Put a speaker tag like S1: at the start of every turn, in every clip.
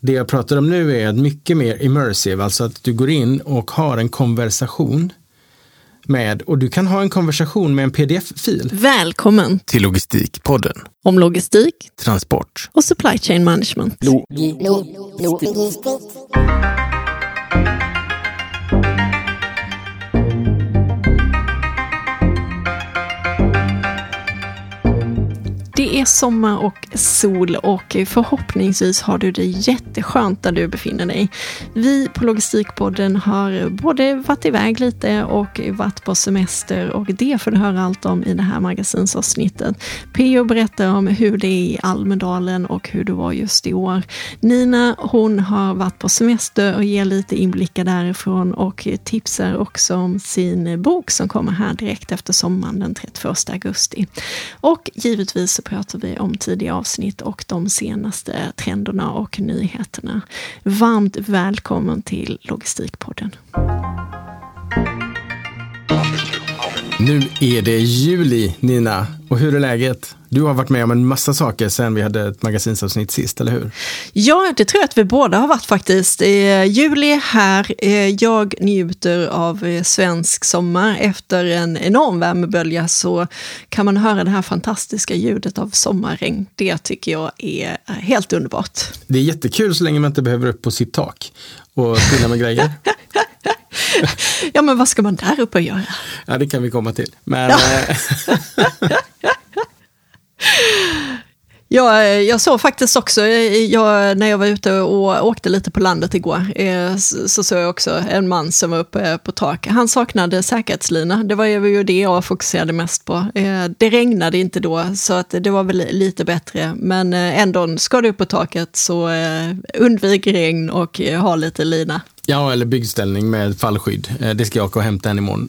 S1: Det jag pratar om nu är mycket mer immersive, alltså att du går in och har en konversation med, och du kan ha en konversation med en pdf-fil.
S2: Välkommen
S1: till Logistikpodden.
S2: Om logistik,
S1: transport
S2: och supply chain management. Lo, lo, lo, Det är sommar och sol och förhoppningsvis har du det jätteskönt där du befinner dig. Vi på Logistikpodden har både varit iväg lite och varit på semester och det får du höra allt om i det här magasinsavsnittet. P.O. berättar om hur det är i Almedalen och hur det var just i år. Nina, hon har varit på semester och ger lite inblickar därifrån och tipsar också om sin bok som kommer här direkt efter sommaren den 31 augusti. Och givetvis pratar vi om tidiga avsnitt och de senaste trenderna och nyheterna. Varmt välkommen till Logistikpodden.
S1: Nu är det juli, Nina. Och hur är läget? Du har varit med om en massa saker sen vi hade ett magasinsavsnitt sist, eller hur?
S2: Ja, det tror jag att vi båda har varit faktiskt. Juli här, jag njuter av eh, svensk sommar. Efter en enorm värmebölja så kan man höra det här fantastiska ljudet av sommarregn. Det tycker jag är helt underbart.
S1: Det är jättekul så länge man inte behöver upp på sitt tak och spinna med grejer.
S2: ja, men vad ska man där uppe göra?
S1: Ja, det kan vi komma till. Men, ja. Eh,
S2: jag såg faktiskt också, eh, jag, när jag var ute och åkte lite på landet igår, eh, så såg jag också en man som var uppe på tak. Han saknade säkerhetslina, det var ju det jag fokuserade mest på. Eh, det regnade inte då, så att det var väl lite bättre, men eh, ändå, ska du upp på taket så undvik regn och ha lite lina.
S1: Ja, eller byggställning med fallskydd. Eh, det ska jag åka och hämta en imorgon.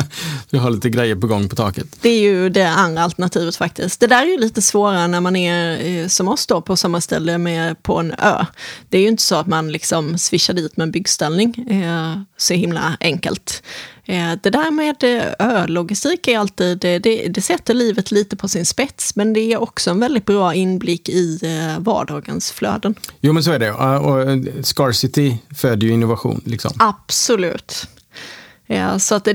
S1: jag har lite grejer på gång på taket.
S2: Det är ju det andra alternativet faktiskt. Det där är ju lite svårare när man är eh, som oss då på samma ställe med, på en ö. Det är ju inte så att man liksom swishar dit med en byggställning. Eh, så himla enkelt. Eh, det där med eh, öllogistik är alltid, det, det, sätter livet lite på sin spets, men det är också en väldigt bra inblick i eh, vardagens flöden.
S1: Jo, men så är det. Och scarcity föder ju innovation. Liksom.
S2: Absolut. Ja, så att det,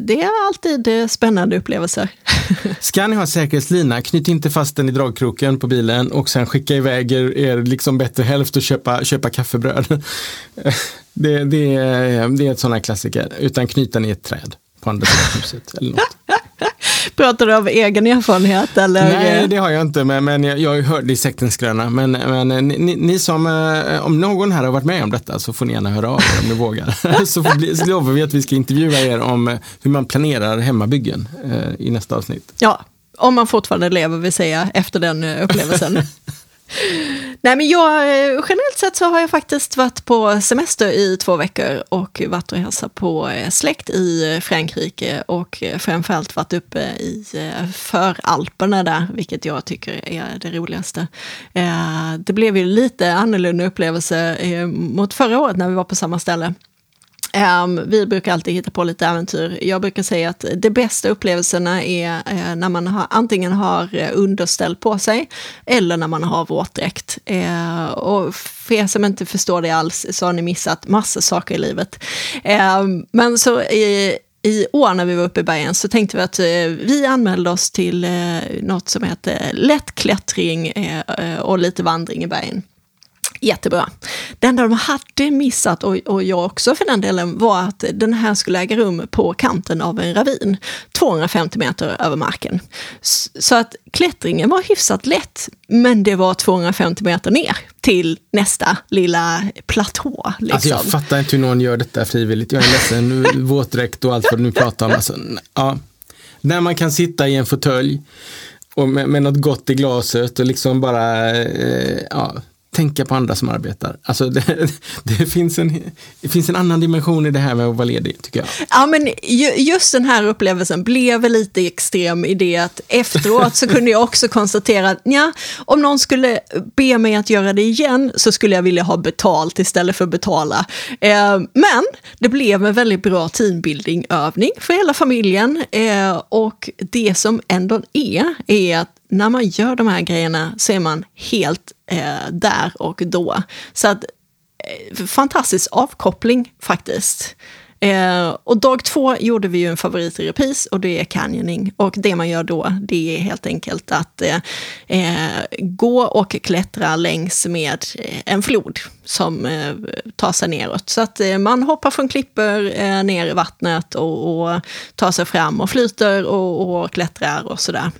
S2: det är alltid spännande upplevelser.
S1: Ska ni ha säkerhetslina, knyt inte fast den i dragkroken på bilen och sen skicka iväg er, er liksom bättre hälft och köpa, köpa kaffebröd. Det, det, det är ett sån här klassiker, utan knyt den i ett träd på andra sidan huset. Eller något.
S2: Pratar du av egen erfarenhet? Eller?
S1: Nej, det har jag inte, men, men jag, jag hörde i sektens gröna. Men, men ni, ni, som, eh, om någon här har varit med om detta så får ni gärna höra av er om ni vågar. så, bli, så lovar vi att vi ska intervjua er om eh, hur man planerar hemmabyggen eh, i nästa avsnitt.
S2: Ja, om man fortfarande lever vill säga efter den upplevelsen. Nej men jag, eh, generellt sett så har jag faktiskt varit på semester i två veckor och varit och hälsat på eh, släkt i Frankrike och eh, framförallt varit uppe i föralperna där, vilket jag tycker är det roligaste. Det blev ju lite annorlunda upplevelse mot förra året när vi var på samma ställe. Um, vi brukar alltid hitta på lite äventyr. Jag brukar säga att de bästa upplevelserna är uh, när man har, antingen har eh, underställ på sig eller när man har våtdräkt. Uh, och för er som inte förstår det alls så har ni missat massor saker i livet. Uh, men så i, i år när vi var uppe i bergen så tänkte vi att vi anmälde oss till något som heter lättklättring eh, och lite vandring i bergen. Jättebra. Det enda de hade missat, och, och jag också för den delen, var att den här skulle äga rum på kanten av en ravin, 250 meter över marken. Så att klättringen var hyfsat lätt, men det var 250 meter ner till nästa lilla platå.
S1: Liksom. Alltså jag liksom. fattar inte hur någon gör detta frivilligt. Jag är ledsen, våtdräkt och allt vad du nu pratar om. Alltså, ja. När man kan sitta i en fåtölj och med, med något gott i glaset och liksom bara eh, ja, tänka på andra som arbetar. Alltså det, det, finns en, det finns en annan dimension i det här med att vara ledig, tycker jag.
S2: Ja, men just den här upplevelsen blev lite extrem i det att efteråt så kunde jag också konstatera att ja, om någon skulle be mig att göra det igen så skulle jag vilja ha betalt istället för betala. Eh, men det blev en väldigt bra teambuilding-övning för hela familjen eh, och det som ändå är, är att när man gör de här grejerna så är man helt eh, där och då. Så att, eh, fantastisk avkoppling faktiskt. Eh, och dag två gjorde vi ju en favorit i repris och det är canyoning. Och det man gör då, det är helt enkelt att eh, eh gå och klättra längs med eh, en flod som eh, tar sig neråt. Så att eh, man hoppar från klippor eh, ner i vattnet och, och, tar sig fram och flyter och, och klättrar och sådär.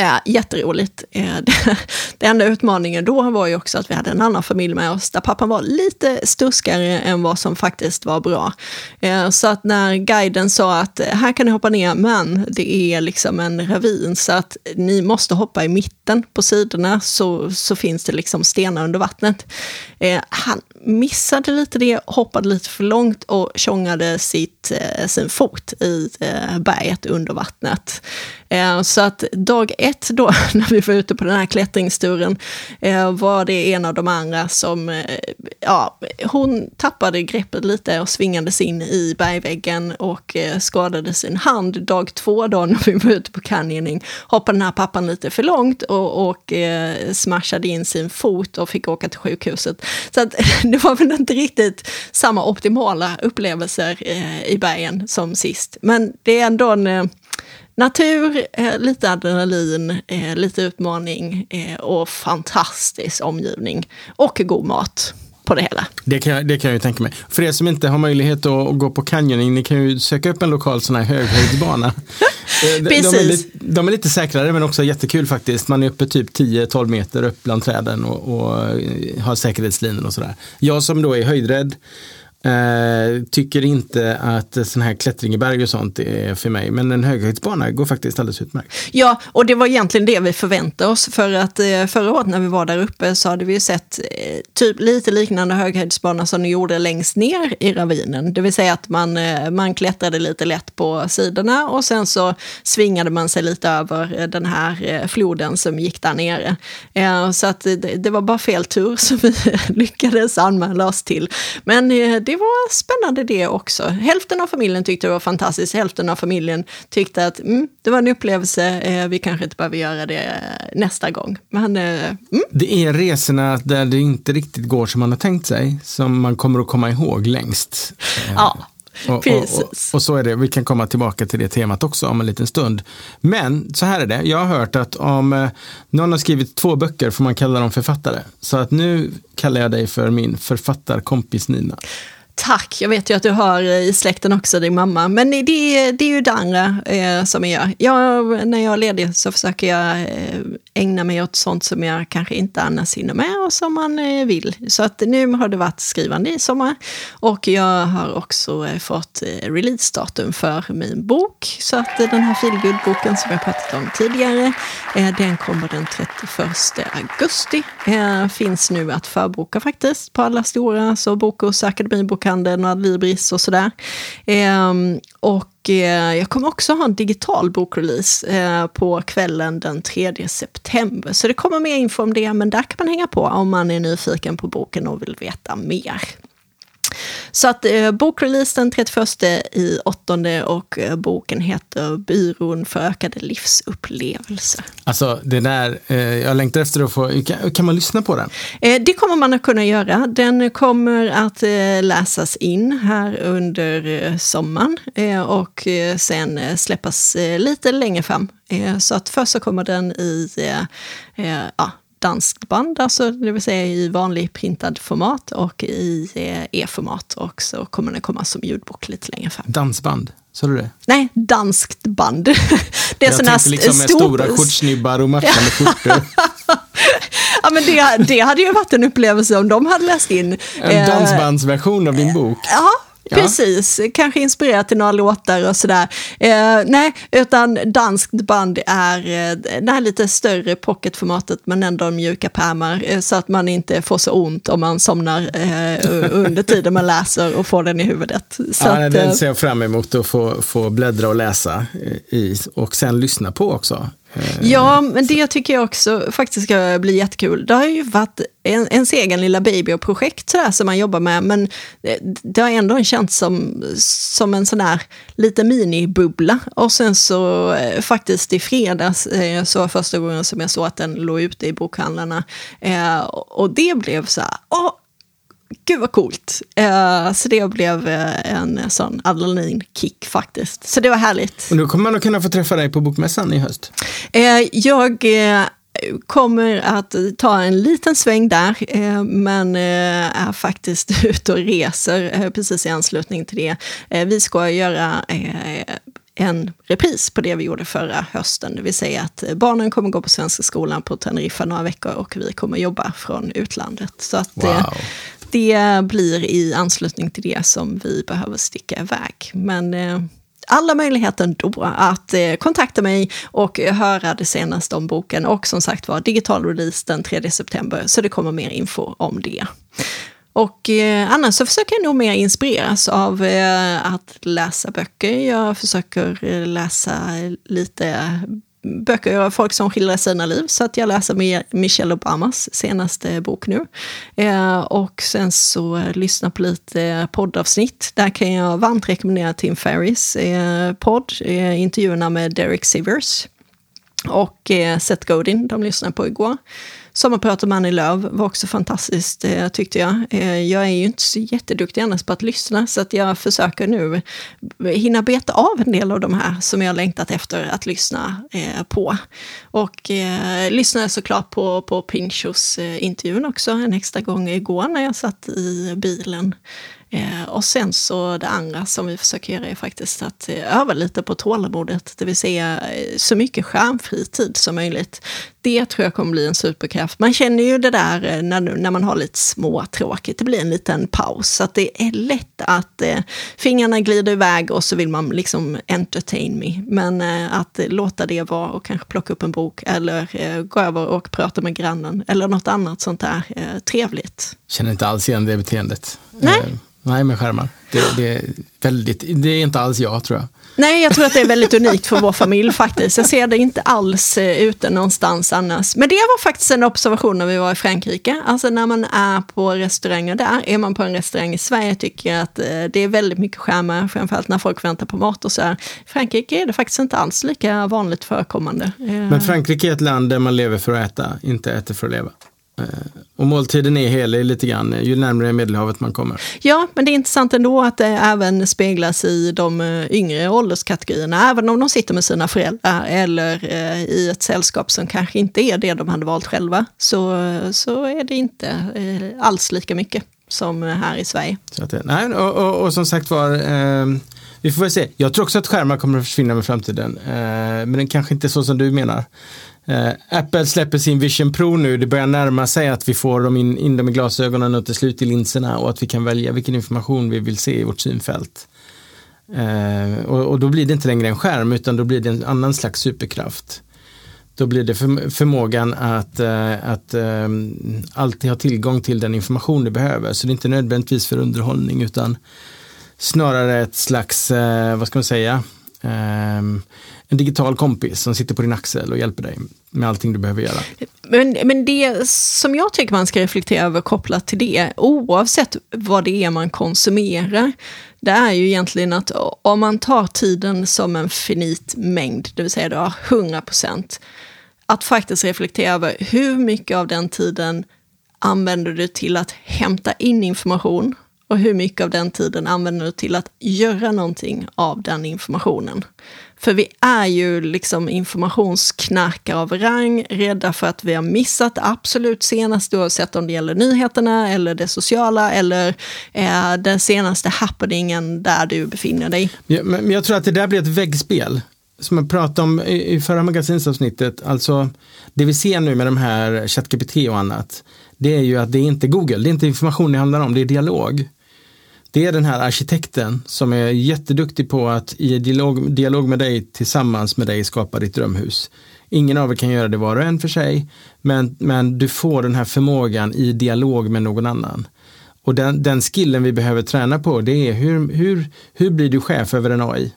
S2: Eh, jätteroligt. Eh, det enda utmaningen då var ju också att vi hade en annan familj med oss där pappan var lite stuskare än vad som faktiskt var bra. Eh, så att när guiden sa att eh, här kan ni hoppa ner, men det är liksom en ravin så att ni måste hoppa i mitten på sidorna så, så finns det liksom stenar under vattnet. Eh, han missade lite det, hoppade lite för långt och tjongade sitt, eh, sin fot i berget under vattnet. Eh, så att dag ett då, när vi var ute på den här klättringsturen, eh, var det en av de andra som, eh, ja, hon tappade greppet lite och svingades in i bergväggen och eh, skadade sin hand. Dag två då när vi var ute på canyoning hoppade den här pappan lite för långt och, och eh, smashade in sin fot och fick åka till sjukhuset. Så att, det var väl inte riktigt samma optimala upplevelser i bergen som sist. Men det är ändå en Natur, eh, lite adrenalin, eh, lite utmaning eh, och fantastisk omgivning. Och god mat på det hela.
S1: Det kan, jag, det kan jag ju tänka mig. För er som inte har möjlighet att, gå på canyoning, ni kan ju söka upp en lokal sån här höghöjdsbana. de, de, är lite, de är lite säkrare men också jättekul faktiskt. Man är uppe typ 10-12 meter upp bland träden och, och har säkerhetslinjen och sådär. Jag som då är höjdrädd Eh, tycker inte att sån här klättring i berg och sånt är för mig, men en höghöjdsbana går faktiskt alldeles utmärkt.
S2: Ja, och det var egentligen det vi förväntade oss, för att eh, förra året när vi var där uppe så hade vi sett eh, typ lite liknande höghöjdsbana som ni gjorde längst ner i ravinen, det vill säga att man, man klättrade lite lätt på sidorna och sen så svingade man sig lite över den här floden som gick där nere. så att det, det, var bara fel tur som vi lyckades anmäla oss till. Men det var spännande det också. Hälften av familjen tyckte det var fantastiskt, hälften av familjen tyckte att mm, det var en upplevelse, eh, vi kanske inte behöver göra det nästa gång. Men, eh, mm.
S1: Det är resorna där det inte riktigt går som man har tänkt sig, som man kommer att komma ihåg längst.
S2: Ja.
S1: Och, och, och, och, så är det, vi kan komma tillbaka till det temat också om en liten stund. Men så här är det, jag har hört att om eh, någon har skrivit två böcker får man kalla dem författare. Så att nu kallar jag dig för min författarkompis Nina.
S2: Tack, jag vet ju att du har i släkten också din mamma. Men det, det är ju det andra eh, som jag gör. när jag är ledig så försöker jag eh, ägna mig åt sånt som jag kanske inte annars hinner med och som man eh, vill. Så att nu har det varit skrivande i sommar. Och jag har också eh, fått eh, releasedatum för min bok. Så att den här feelgood-boken som jag pratat om tidigare, eh, den kommer den 31 augusti. finns nu att förboka faktiskt på alla stora, så Bokus, Akademibokhandeln, bokhandeln några Adlibris och sådär. Eh, och eh, jag kommer också ha en digital bokrelease eh, på kvällen den 3 september. Så det kommer mer info om det, men där kan man hänga på om man är nyfiken på boken och vill veta mer. Så att eh, bokrelease den 31 i åttonde och eh, boken heter Byrån för ökade livsupplevelser.
S1: Alltså det där, eh, jag längtar efter att få, kan, kan man lyssna på den?
S2: Eh, det kommer man att kunna göra. Den kommer att eh, läsas in här under eh, sommaren och sen släppas lite längre fram. Så att först så kommer den i ja, danskt band, alltså det vill säga i vanlig printad format och i eh, e-format och så kommer den komma som ljudbok lite längre fram.
S1: Dansband? Sa du det?
S2: Nej, danskt band.
S1: Det är Jag tänkte liksom med stor... stora skjortsnibbar och matchande skjortor.
S2: ja, men det, det hade ju varit en upplevelse om de hade läst in.
S1: En eh, dansbandsversion av din bok.
S2: Ja, Ja. Precis, kanske inspirerat till några låtar och sådär. Eh, nej, utan danskt band är eh, det här lite större pocketformatet men ändå mjuka pärmar eh, så att man inte får så ont om man somnar eh, under tiden man läser och får den i huvudet. Så
S1: ja, att, den eh, ser jag fram emot att få, få bläddra och läsa i och sen lyssna på också.
S2: Eh, ja, men det tycker jag också faktiskt ska bli jättekul. Det har ju varit en, ens egen lilla babyprojekt sådär som man jobbar med, men det, det har ändå känts som, som en sån här lite minibubbla. Och sen så eh, faktiskt i fredags eh, så var första gången som jag såg att den låg ute i bokhandlarna. Eh, och det blev så här, åh, Gud vad coolt. Uh, så det blev uh, en sån adrenalinkick faktiskt. Så det var härligt.
S1: Och nu kommer man att kunna få träffa dig på Bokmässan i höst.
S2: Uh, jag kommer att ta en liten sväng där, men är faktiskt ute och reser precis i anslutning till det. Vi ska göra en repris på det vi gjorde förra hösten, det vill säga att barnen kommer gå på Svenska skolan på Teneriffa några veckor och vi kommer jobba från utlandet. Så att wow det blir i anslutning till det som vi behöver sticka iväg. Men eh, alla möjligheter ändå att eh, kontakta mig och höra det senaste om boken. Och som sagt var, digital release den 3 september, så det kommer mer info om det. Och eh, annars så försöker jag nog mer inspireras av eh, att läsa böcker. Jag försöker eh, läsa lite böcker av folk som skildrar sina liv. Så att jag läser Michelle Obamas senaste bok nu. Eh, och sen så eh, lyssna på lite poddavsnitt. Där kan jag varmt rekommendera Tim Ferris eh, podd, eh, intervjuerna med Derek Sivers och eh, Seth Godin, de lyssnade på igår. Sommarprat om Annie Lööf var också fantastiskt eh, tyckte jag. Eh, jag är ju inte så jätteduktig annars på att lyssna så att jag försöker nu hinna beta av en del av de här som jag längtat efter att lyssna eh, på. Och eh, lyssnade såklart på, på Pinchos-intervjun också en extra gång igår när jag satt i bilen. Eh, och sen så det andra som vi försöker göra är faktiskt att eh, öva lite på tålamodet, det vill säga eh, så mycket skärmfri tid som möjligt. Det tror jag kommer bli en superkraft. Man känner ju det där när, när man har lite småtråkigt, det blir en liten paus. Att det är lätt att eh, fingrarna glider iväg och så vill man liksom entertain me. Men eh, att låta det vara och kanske plocka upp en bok eller eh, gå över och prata med grannen eller något annat sånt där eh, trevligt.
S1: Känner inte alls igen det beteendet.
S2: Nej.
S1: Eh, Nej, med skärmar. Det, det, är väldigt, det är inte alls jag tror jag.
S2: Nej, jag tror att det är väldigt unikt för vår familj faktiskt. Jag ser det inte alls eh, ute någonstans annars. Men det var faktiskt en observation när vi var i Frankrike. Alltså när man är på restauranger där, är man på en restaurang i Sverige tycker jag att eh, det är väldigt mycket skärmar, framförallt när folk väntar på mat och så här. I Frankrike är det faktiskt inte alls lika vanligt förekommande.
S1: Men Frankrike är ett land där man lever för att äta, inte äter för att leva. Eh, och måltiden är helig lite grann ju närmare Medelhavet man kommer.
S2: Ja, men det är intressant ändå att det även speglas i de eh, yngre ålderskategorierna. Även om de sitter med sina föräldrar eller eh, i ett sällskap som kanske inte är det de hade valt själva. Så, så är det inte alls lika mycket som här i Sverige.
S1: Att, nej, och, och, och, som sagt var, eh, vi får väl se. Jag tror också att skärmar kommer att försvinna med framtiden. Eh, men den kanske inte är så som du menar. Eh, Apple släpper sin Vision Pro nu. Det börjar närma sig att vi får dem in, in dem i glasögonen och till slut i linserna och att vi kan välja vilken information vi vill se i vårt synfält. Eh, och, och, då blir det inte längre en skärm utan då blir det en annan slags superkraft. Då blir det för, förmågan att, eh, att eh, alltid ha tillgång till den information du behöver. Så det är inte nödvändigtvis för underhållning utan snarare ett slags, eh, vad ska man säga, Um, en digital kompis som sitter på din axel och hjälper dig med allting du behöver göra.
S2: Men, men det som jag tycker man ska reflektera över kopplat till det, oavsett vad det är man konsumerar, det är ju egentligen att om man tar tiden som en finit mängd, det vill säga du har 100 procent, att faktiskt reflektera över hur mycket av den tiden använder du till att hämta in information och hur mycket av den tiden använder du till att göra någonting av den informationen? För vi är ju liksom informationsknarkare av rang, rädda för att vi har missat det absolut senaste, oavsett om det gäller nyheterna eller det sociala eller eh, den senaste happeningen där du befinner dig.
S1: Ja, men jag tror att det där blir ett väggspel. Som jag pratade om i förra magasinsavsnittet, alltså det vi ser nu med de här ChatGPT och annat, det är ju att det är inte Google, det är inte information det handlar om, det är dialog. Det är den här arkitekten som är jätteduktig på att i dialog, dialog med dig tillsammans med dig skapa ditt drömhus. Ingen av er kan göra det var och en för sig, men, men du får den här förmågan i dialog med någon annan. Och den, den skillen vi behöver träna på det är hur, hur, hur blir du chef över en AI?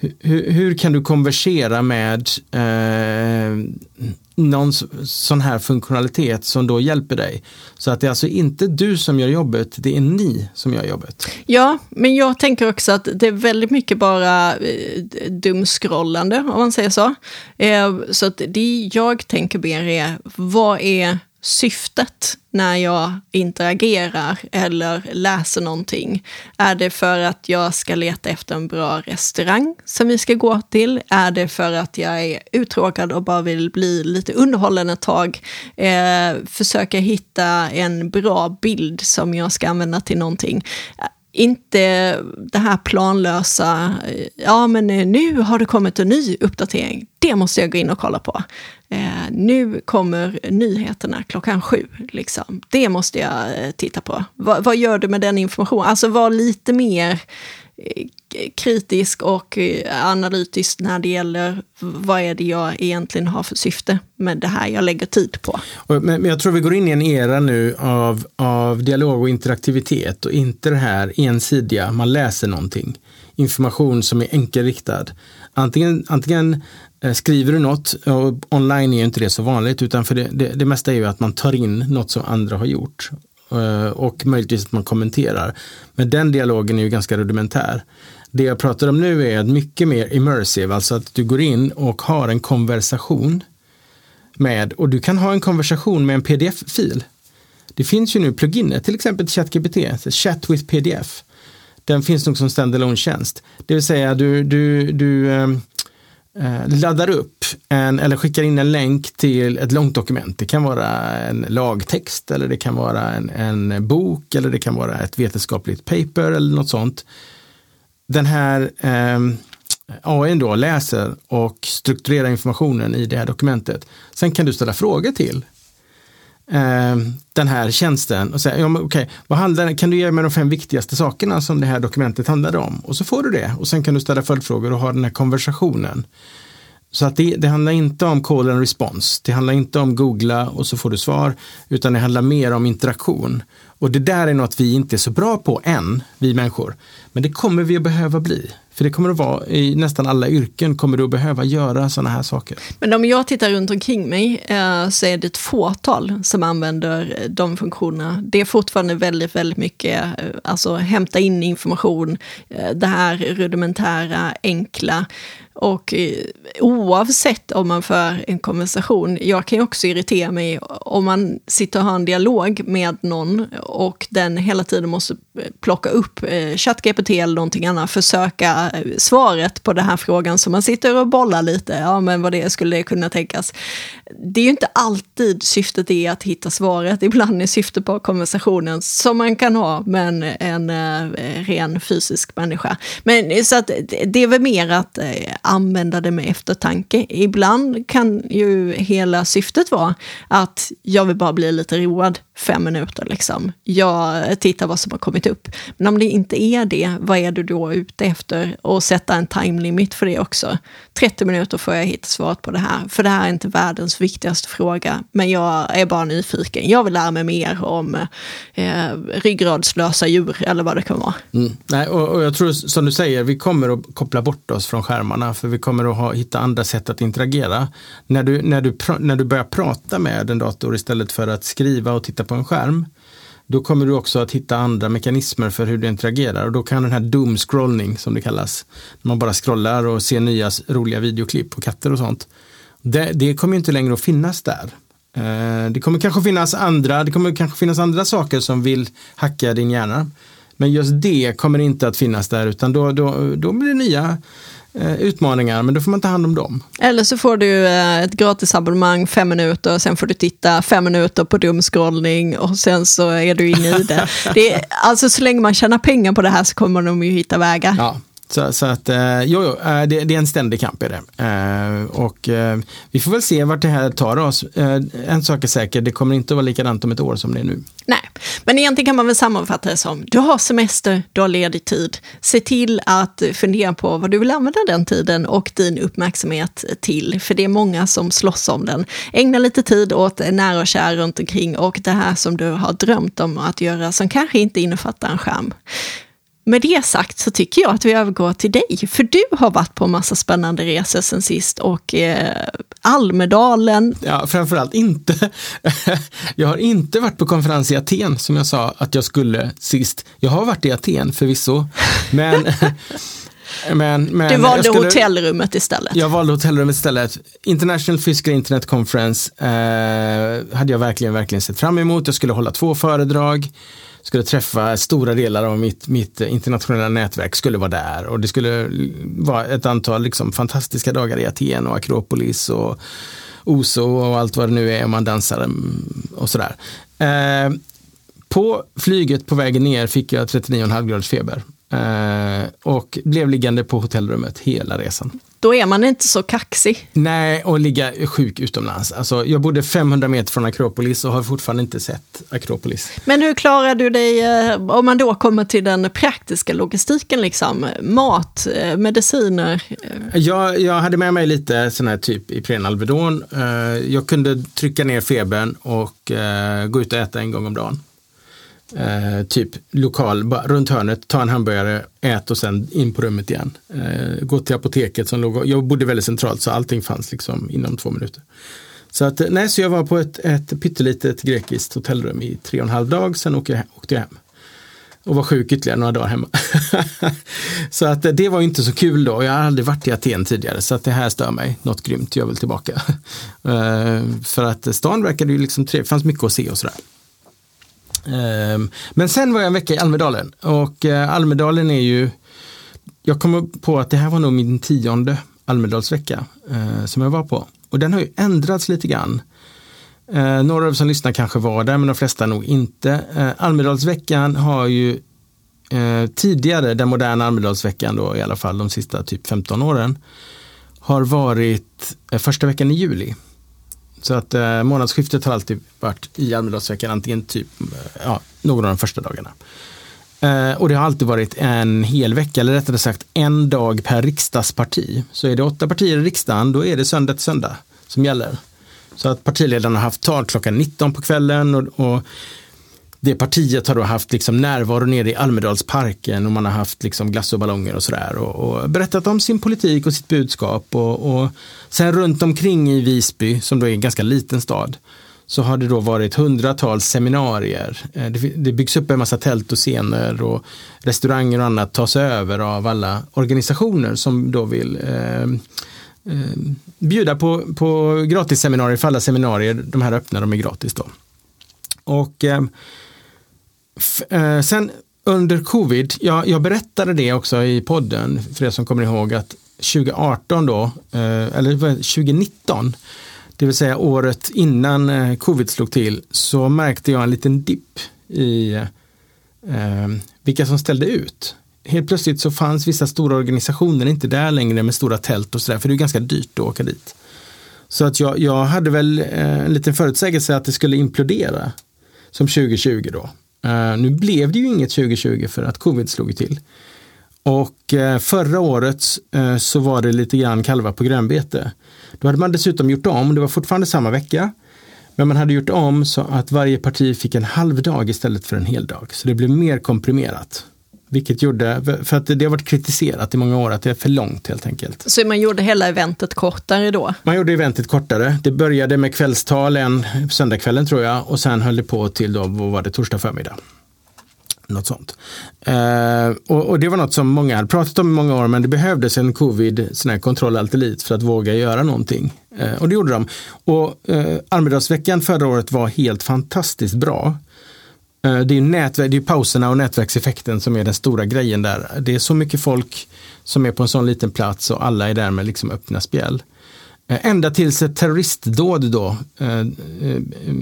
S1: Hur, hur, kan du konversera med eh, någon sån här funktionalitet som då hjälper dig? Så att det är alltså inte du som gör jobbet, det är ni som gör jobbet.
S2: Ja, men jag tänker också att det är väldigt mycket bara eh, dumskrollande, om man säger så. Eh, så att det jag tänker mer är, vad är syftet när jag interagerar eller läser någonting? Är det för att jag ska leta efter en bra restaurang som vi ska gå till? Är det för att jag är uttråkad och bara vill bli lite underhållen ett tag? Eh, försöka hitta en bra bild som jag ska använda till någonting inte det här planlösa, ja men eh, nu har det kommit en ny uppdatering, det måste jag gå in och kolla på. Eh, nu kommer nyheterna klockan sju, liksom. det måste jag eh, titta på. Va, vad gör du med den informationen? Alltså var lite mer eh, kritisk och eh, analytisk när det gäller vad är det jag egentligen har för syfte med det här jag lägger tid på.
S1: Men jag tror vi går in i en era nu av, av dialog och interaktivitet och inte det här ensidiga, man läser någonting. Information som är enkelriktad. Antingen, antingen eh, skriver du något, och online är ju inte det så vanligt, utan för det, det, det mesta är ju att man tar in något som andra har gjort eh, och möjligtvis att man kommenterar. Men den dialogen är ju ganska rudimentär. Det jag pratar om nu är mycket mer immersive, alltså att du går in och har en konversation med, och du kan ha en konversation med en pdf-fil. Det finns ju nu pluginer, till exempel ChatGPT, Chat with PDF. Den finns nog som standalone tjänst. Det vill säga du, du, du ehm, eh, laddar upp en, eller skickar in en länk till ett långt dokument. Det kan vara en lagtext eller det kan vara en, en bok eller det kan vara ett vetenskapligt paper eller något sånt den här eh, AI då läser och strukturerar informationen i det här dokumentet. Sen kan du ställa frågor till eh, den här tjänsten och säga, ja, men okay, vad handlar, kan du ge mig de fem viktigaste sakerna som det här dokumentet handlade om? Och så får du det och sen kan du ställa följdfrågor och ha den här konversationen. Så att det, det, handlar inte om call and response. Det handlar inte om googla och så får du svar, utan det handlar mer om interaktion. Och det där är något vi inte är så bra på än, vi människor. Men det kommer vi att behöva bli. För det kommer att vara i nästan alla yrken kommer du att behöva göra sådana här saker.
S2: Men om jag tittar runt omkring mig eh, så är det ett fåtal som använder de funktionerna. Det är fortfarande väldigt, väldigt mycket, eh, alltså hämta in information, eh, det här rudimentära, enkla. Och eh, oavsett om man för en konversation, jag kan ju också irritera mig om man sitter och har en dialog med någon och den hela tiden måste eh, plocka upp eh, ChatGPT eller någonting annat, försöka svaret på den här frågan så man sitter och bollar lite, ja men vad det skulle det kunna tänkas. Det är ju inte alltid syftet är att hitta svaret, ibland är syftet på konversationen som man kan ha med en, en, en ren fysisk människa. Men så att det är väl mer att använda det med eftertanke. Ibland kan ju hela syftet vara att jag vill bara bli lite road fem minuter. Liksom. Jag tittar vad som har kommit upp. Men om det inte är det, vad är du då ute efter? Och sätta en time limit för det också. 30 minuter får jag hitta svaret på det här. För det här är inte världens viktigaste fråga. Men jag är bara nyfiken. Jag vill lära mig mer om eh, ryggradslösa djur eller vad det kan vara.
S1: Mm. Nej, och, och, jag tror som du säger, vi kommer att koppla bort oss från skärmarna för vi kommer att ha, hitta andra sätt att interagera. När du, när, du, när du börjar prata med en dator istället för att skriva och titta på en skärm, då kommer du också att hitta andra mekanismer för hur du interagerar och då kan den här doom scrollning som det kallas, när man bara scrollar och ser nya roliga videoklipp på katter och sånt. Det, det kommer inte längre att finnas där. Eh, det kommer kanske finnas andra, det kommer kanske finnas andra saker som vill hacka din hjärna. Men just det kommer inte att finnas där utan då, då, då blir det nya utmaningar, men då får man ta hand om dem.
S2: Eller så får du eh, ett gratisabonnemang, fem minuter, sen får du titta fem minuter på dumskrollning och sen så är du inne i det. det är, alltså så länge man tjänar pengar på det här så kommer de ju hitta vägar.
S1: Ja. Så, så att, eh, jo, jo eh, det, det, är en ständig kamp är det. Eh, och eh, vi får väl se vart det här tar oss. en sak är säker, det kommer inte att vara likadant om ett år som det är nu.
S2: Nej, men egentligen kan man väl sammanfatta det som, du har semester, du har ledig tid. Se till att fundera på vad du vill använda den tiden och din uppmärksamhet till, för det är många som slåss om den. Ägna lite tid åt nära och kära runt omkring och det här som du har drömt om att göra som kanske inte innefattar en skärm med det sagt så tycker jag att vi övergår till dig, för du har varit på massa spännande resor sen sist och eh, Almedalen.
S1: Ja, framförallt inte. jag har inte varit på konferens i Aten som jag sa att jag skulle sist. Jag har varit i Aten förvisso, men
S2: Men, men du valde skulle, hotellrummet istället?
S1: Jag valde hotellrummet istället. International Physical Internet Conference eh, hade jag verkligen, verkligen sett fram emot. Jag skulle hålla två föredrag, skulle träffa stora delar av mitt, mitt internationella nätverk skulle vara där och det skulle vara ett antal liksom, fantastiska dagar i Aten och Akropolis och Oso och allt vad det nu är om man dansar mm, och sådär. Eh, på flyget på vägen ner fick jag 39,5 graders feber och blev liggande på hotellrummet hela resan.
S2: Då är man inte så kaxig.
S1: Nej, och ligga sjuk utomlands. Alltså, jag bodde 500 meter från Akropolis och har fortfarande inte sett Akropolis.
S2: Men hur klarar du dig eh, om man då kommer till den praktiska logistiken? Liksom? Mat, eh, mediciner?
S1: Jag, jag hade med mig lite sån här typ Ipren Alvedon. Jag kunde trycka ner febern och gå ut och äta en gång om dagen. Eh, typ lokal, bara, runt hörnet, ta en hamburgare, ät och sen in på rummet igen. Eh, gå till apoteket som låg, jag bodde väldigt centralt så allting fanns liksom inom två minuter. Så, att, eh, nej, så jag var på ett, ett pyttelitet grekiskt hotellrum i tre och en halv dag, sen åkte jag, åkte jag hem. Och var sjuk ytterligare några dagar hemma. så att eh, det var inte så kul då. Jag har aldrig varit i Aten tidigare så att det här stör mig något grymt. Jag vill tillbaka. eh, för att stan verkade ju liksom trevlig, det fanns mycket att se och sådär. Ehm, men sen var jag en vecka i Almedalen och eh, Almedalen är ju, jag kom på att det här var nog min tionde Almedalsvecka eh, som jag var på. Och den har ju ändrats lite grann. Eh, några av som lyssnar kanske var där, men de flesta nog inte. Eh, Almedalsveckan har ju tidigare, den moderna Almedalsveckan då i alla fall de sista typ 15 åren, har varit första veckan i juli. Så att eh, månadsskiftet har alltid varit i Almedalsveckan, antingen typ eh, ja, någon av de första dagarna. Eh, och det har alltid varit en hel vecka, eller rättare sagt en dag per riksdagsparti. Så är det åtta partier i riksdagen, då är det söndag till söndag som gäller. Så att partiledarna har haft tal klockan 19 på kvällen och, och det partiet har då haft liksom närvaro nere i Almedalsparken och man har haft liksom glass och ballonger och sådär och, och, berättat om sin politik och sitt budskap. Och, och sen runt omkring i Visby, som då är en ganska liten stad, så har det då varit hundratals seminarier. Eh, det byggs upp en massa tält och scener och restauranger och annat tas över av alla organisationer som då vill eh, eh, bjuda på, på gratisseminarier för alla seminarier. De här öppna, de är gratis då. Och eh, Eh, sen under covid, ja, jag berättade det också i podden, för er som kommer ihåg att 2018 då, eh, eller 2019, det vill säga året innan eh, covid slog till, så märkte jag en liten dipp i eh, vilka som ställde ut. Helt plötsligt så fanns vissa stora organisationer inte där längre med stora tält och sådär, för det är ganska dyrt att åka dit. Så att jag, jag hade väl eh, en liten förutsägelse att det skulle implodera som 2020 då. Uh, nu blev det ju inget 2020 för att covid slog till. Och uh, förra året uh, så var det lite grann kalva på grönbete. Då hade man dessutom gjort om, det var fortfarande samma vecka, men man hade gjort om så att varje parti fick en halv dag istället för en hel dag. Så det blev mer komprimerat. Vilket gjorde, för att det har varit kritiserat i många år att det är för långt helt enkelt.
S2: Så man gjorde hela eventet kortare då?
S1: Man gjorde eventet kortare. Det började med kvällstal en söndagskvällen tror jag och sen höll det på till då, vad var det, torsdag förmiddag. Något sånt. Uh, och, och, det var något som många hade pratat om i många år men det behövdes en covid sån här kontroll allt för att våga göra någonting. Uh, och det gjorde de. Och uh, Almedalsveckan förra året var helt fantastiskt bra. Eh, det är, nätverk, det är pauserna och nätverkseffekten som är den stora grejen där. Det är så mycket folk som är på en sån liten plats och alla är där med liksom öppna spjäll. Eh, ända tills ett terroristdåd då eh, eh, eh,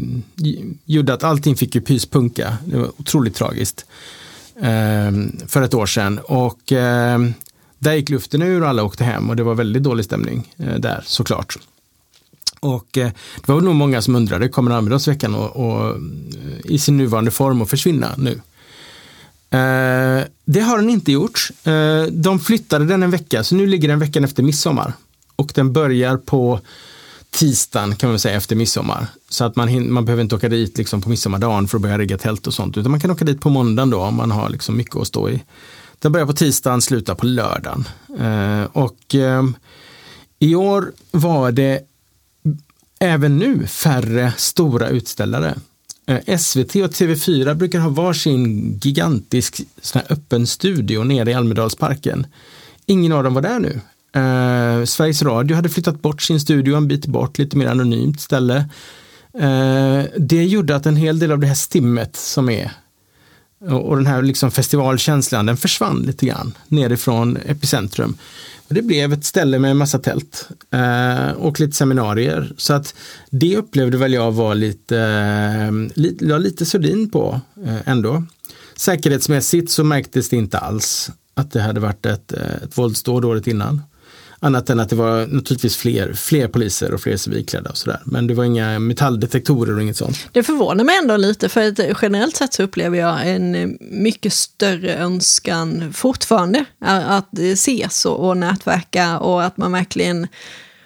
S1: gjorde att allting fick ju pyspunka. Det var otroligt tragiskt. Eh, för ett år sedan. Och eh, där gick luften ur och alla åkte hem och det var väldigt dålig stämning där såklart. Och eh, det var nog många som undrade, kommer Almedalsveckan och, och, eh, i sin nuvarande form att försvinna nu? Eh, det har den inte gjort. Eh, de flyttade den en vecka, så nu ligger den veckan efter midsommar. Och den börjar på tisdagen kan man säga efter midsommar. Så att man, man behöver inte åka dit liksom på midsommardagen för att börja rigga tält och sånt, utan man kan åka dit på måndagen då om man har liksom mycket att stå i Den börjar på tisdagen, slutar på lördagen. Eh, och eh, i år var det även nu färre stora utställare. Eh, SVT och TV4 brukar ha varsin gigantisk sån här öppen studio nere i Almedalsparken. Ingen av dem var där nu. Eh, Sveriges Radio hade flyttat bort sin studio en bit bort, lite mer anonymt ställe. Eh, det gjorde att en hel del av det här stimmet som är och, den här liksom festivalkänslan, den försvann lite grann nerifrån epicentrum. Och det blev ett ställe med en massa tält eh, och lite seminarier. Så att det upplevde väl jag var lite, eh, lite, lite sordin på eh, ändå. Säkerhetsmässigt så märktes det inte alls att det hade varit ett, eh, ett våldsdåd året innan. Annat än att det var naturligtvis fler, fler poliser och fler civilklädda och sådär. Men det var inga metalldetektorer och inget sånt.
S2: Det förvånar mig ändå lite för att generellt sett så upplever jag en mycket större önskan fortfarande att ses och, och nätverka och att man verkligen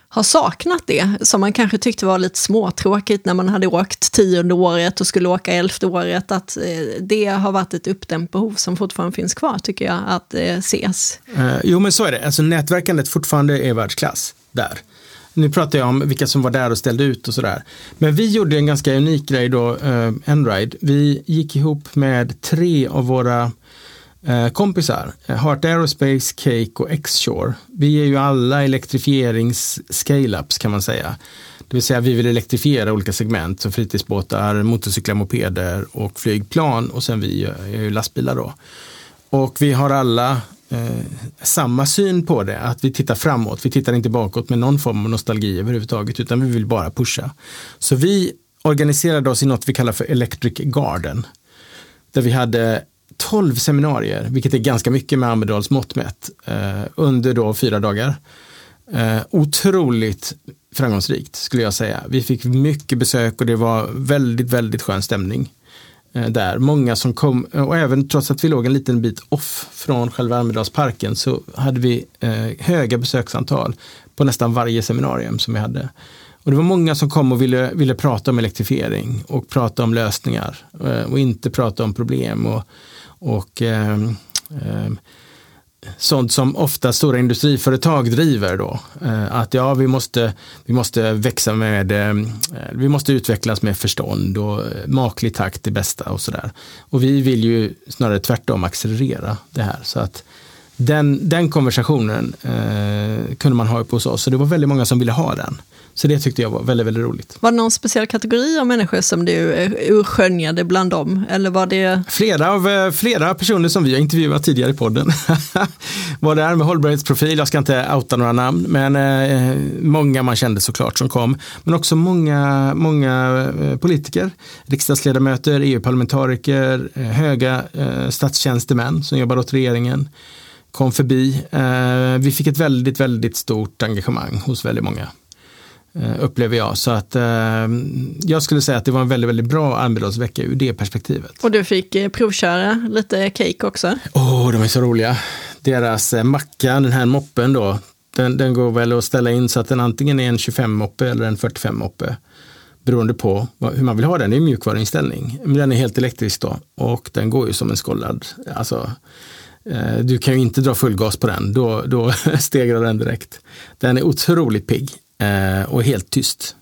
S2: har saknat det, som man kanske tyckte var lite småtråkigt när man hade åkt tionde året och skulle åka elfte året, att eh, det har varit ett uppdämt behov som fortfarande finns kvar, tycker jag, att eh, ses.
S1: Eh, jo, men så är det. Alltså nätverkandet fortfarande är världsklass där. Nu pratar jag om vilka som var där och ställde ut och sådär. Men vi gjorde en ganska unik grej då, eh, Enride. Vi gick ihop med tre av våra Eh, kompisar, eh, Heart Aerospace, Cake och X-Shore. Vi är ju alla elektrifierings-scale-ups kan man säga. Det vill säga vi vill elektrifiera olika segment som fritidsbåtar, motorcyklar, mopeder och flygplan och sen vi är ju lastbilar då. Och vi har alla eh, samma syn på det, att vi tittar framåt. Vi tittar inte bakåt med någon form av nostalgi överhuvudtaget, utan vi vill bara pusha. Så vi organiserade oss i något vi kallar för Electric Garden. Där vi hade 12 seminarier, vilket är ganska mycket med Almedals mått mätt, eh, under då fyra dagar. Eh, otroligt framgångsrikt skulle jag säga. Vi fick mycket besök och det var väldigt, väldigt skön stämning eh, där. Många som kom, och även trots att vi låg en liten bit off från själva Almedalsparken så hade vi eh, höga besöksantal på nästan varje seminarium som vi hade. Och det var många som kom och ville, ville prata om elektrifiering och prata om lösningar eh, och inte prata om problem. Och, och eh, eh, sånt som ofta stora industriföretag driver då. Eh, att ja, vi måste, vi måste växa med, ehm, eh, vi måste utvecklas med förstånd och eh, maklig takt är bästa och sådär. Och vi vill ju snarare tvärtom accelerera det här. Så att den, den konversationen eh, kunde man ha uppe hos oss och det var väldigt många som ville ha den. Så det tyckte jag var väldigt, väldigt roligt.
S2: Var det någon speciell kategori av människor som du eh, urskönjade bland dem? Eller var det...
S1: Flera, av, eh, flera personer som vi har intervjuat tidigare i podden var där med hållbarhetsprofil. Jag ska inte outa några namn, men eh, många man kände såklart som kom. Men också många, många eh, politiker, riksdagsledamöter, EU-parlamentariker, höga eh, statstjänstemän som jobbar åt regeringen kom förbi. Eh, vi fick ett väldigt, väldigt stort engagemang hos väldigt många. Eh, upplever jag. Så att eh, jag skulle säga att det var en väldigt, väldigt bra Almedalsvecka ur det perspektivet.
S2: Och du fick eh, provköra lite cake också?
S1: Åh, oh, de är så roliga. Deras eh, macka, den här moppen då, den, den går väl att ställa in så att den antingen är en 25-moppe eller en 45-moppe. Beroende på hur man vill ha den, det är mjukvaruinställning. Men den är helt elektrisk då och den går ju som en skållad. Alltså, eh, du kan ju inte dra full gas på den, då, då stegrar den direkt. Den är otroligt pigg eh, och helt tyst.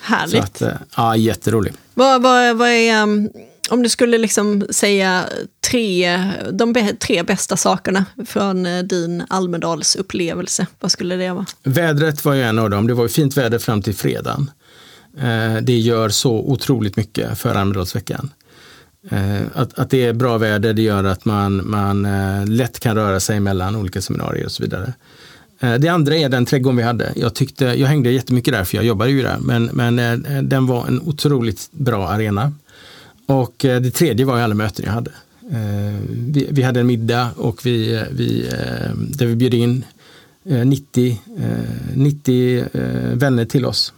S2: Härligt.
S1: Att, eh, ja, jätterolig.
S2: Vad, vad, vad är, um, om du skulle liksom säga tre, de tre bästa sakerna från eh, din Almedals upplevelse, vad skulle det vara?
S1: Vädret var ju en av dem. Det var ju fint väder fram till fredagen. Eh, det gör så otroligt mycket för Almedalsveckan. Att, att det är bra väder, det gör att man, man lätt kan röra sig mellan olika seminarier och så vidare. Eh, det andra är den trädgården vi hade. Jag, tyckte, jag hängde jättemycket där för jag jobbade ju där. Men, men eh, den var en otroligt bra arena. Och eh, det tredje var alla möten jag hade. Vi, vi hade en middag och vi, vi, där vi bjöd in 90, 90 vänner till oss.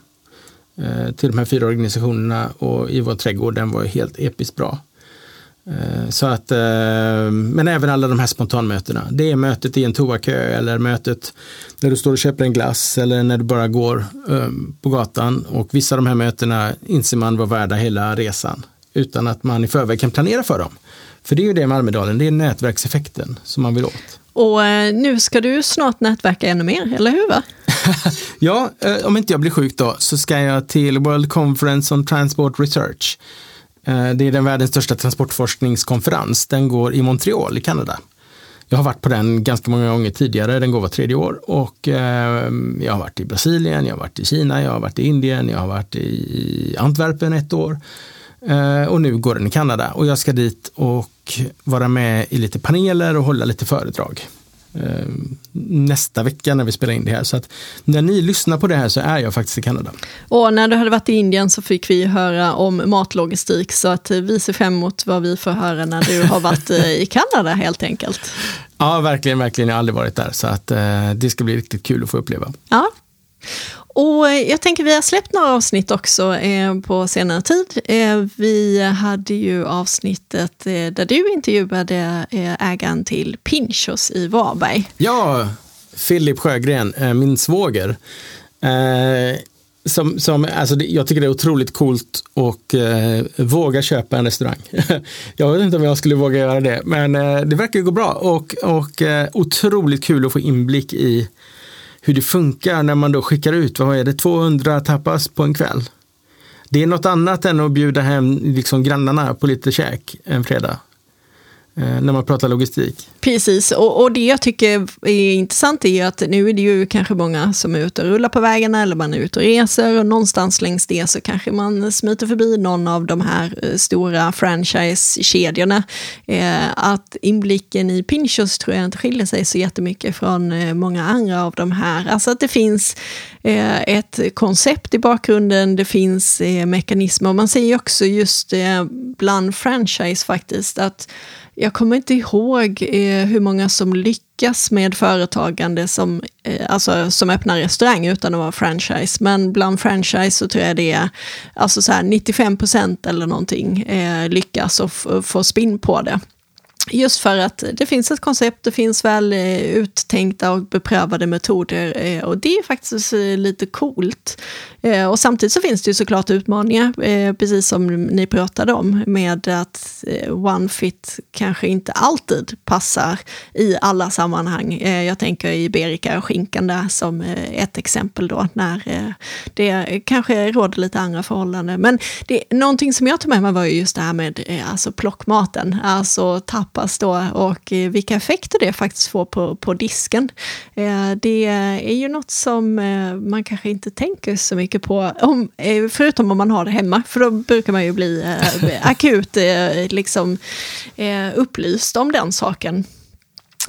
S1: Till de här fyra organisationerna och i vår trädgård, den var helt episkt bra. Eh, så att, eh, men även alla de här spontanmötena. Det är mötet i en toakö eller mötet när du står och köper en glass eller när du bara går eh, på gatan. Och vissa av de här mötena inser man var värda hela resan utan att man i förväg kan planera för dem. För det är ju det med Almedalen, det är nätverkseffekten som man vill åt.
S2: Och nu ska du snart nätverka ännu mer, eller hur? Va?
S1: ja, om inte jag blir sjuk då så ska jag till World Conference on Transport Research. Eh, det är den världens största transportforskningskonferens. Den går i Montreal i Kanada. Jag har varit på den ganska många gånger tidigare, den går var tredje år. Och eh, jag har varit i Brasilien, jag har varit i Kina, jag har varit i Indien, jag har varit i Antwerpen ett år. Eh, och nu går den i Kanada och jag ska dit och vara med i lite paneler och hålla lite föredrag. Eh, nästa vecka när vi spelar in det här. Så att när ni lyssnar på det här så är jag faktiskt i Kanada.
S2: Och när du hade varit i Indien så fick vi höra om matlogistik så att vi ser fram emot vad vi får höra när du har varit eh, i Kanada helt enkelt.
S1: Ja, verkligen, verkligen. Jag har aldrig varit där så att eh, det ska bli riktigt kul att få uppleva.
S2: Ja, och eh, jag tänker vi har släppt några avsnitt också eh, på senare tid. Eh, vi hade ju avsnittet eh, där du intervjuade eh, ägaren till Pinchos i Varberg.
S1: Ja, Filip Sjögren, eh, min svåger. Eh, som, som, alltså jag tycker det är otroligt coolt och eh, våga köpa en restaurang. jag vet inte om jag skulle våga göra det, men eh, det verkar gå bra och, och eh, otroligt kul att få inblick i hur det funkar när man då skickar ut, vad är det, 200 tapas på en kväll. Det är något annat än att bjuda hem liksom grannarna på lite käk en fredag. Eh, när man pratar logistik.
S2: Precis, och, och, det jag tycker är intressant är att nu är det ju kanske många som är ute och rullar på vägarna eller man är ute och reser och någonstans längs det så kanske man smiter förbi någon av de här eh, stora franchise-kedjorna. Eh, att inblicken i Pinchos tror jag inte skiljer sig så jättemycket från många andra av de här. Alltså att det finns Eh, ett koncept i bakgrunden, det finns eh, mekanismer. Man ser ju också just eh, bland franchise faktiskt att jag kommer inte ihåg hur många som lyckas med företagande som, alltså, som öppnar restaurang utan att vara franchise. Men bland franchise så tror jag det är alltså så här 95 procent eller någonting lyckas och får spinn på det. Just för att det finns ett koncept, det finns väl eh, uttänkta och beprövade metoder eh, och det är faktiskt eh, lite coolt. Och samtidigt så finns det ju såklart utmaningar, precis som ni pratade om, med att One Fit kanske inte alltid passar i alla sammanhang. Jag tänker i Berika och skinkan där som ett exempel då, när det kanske råder lite andra förhållanden. Men det, någonting som jag tog med mig var just det här med alltså plockmaten, alltså tapp tapas då och eh, vilka effekter det faktiskt får på, på disken. Eh, det är ju något som eh, man kanske inte tänker så mycket på, om, förutom om man har det hemma, för då brukar man ju bli akut liksom, upplyst om den saken.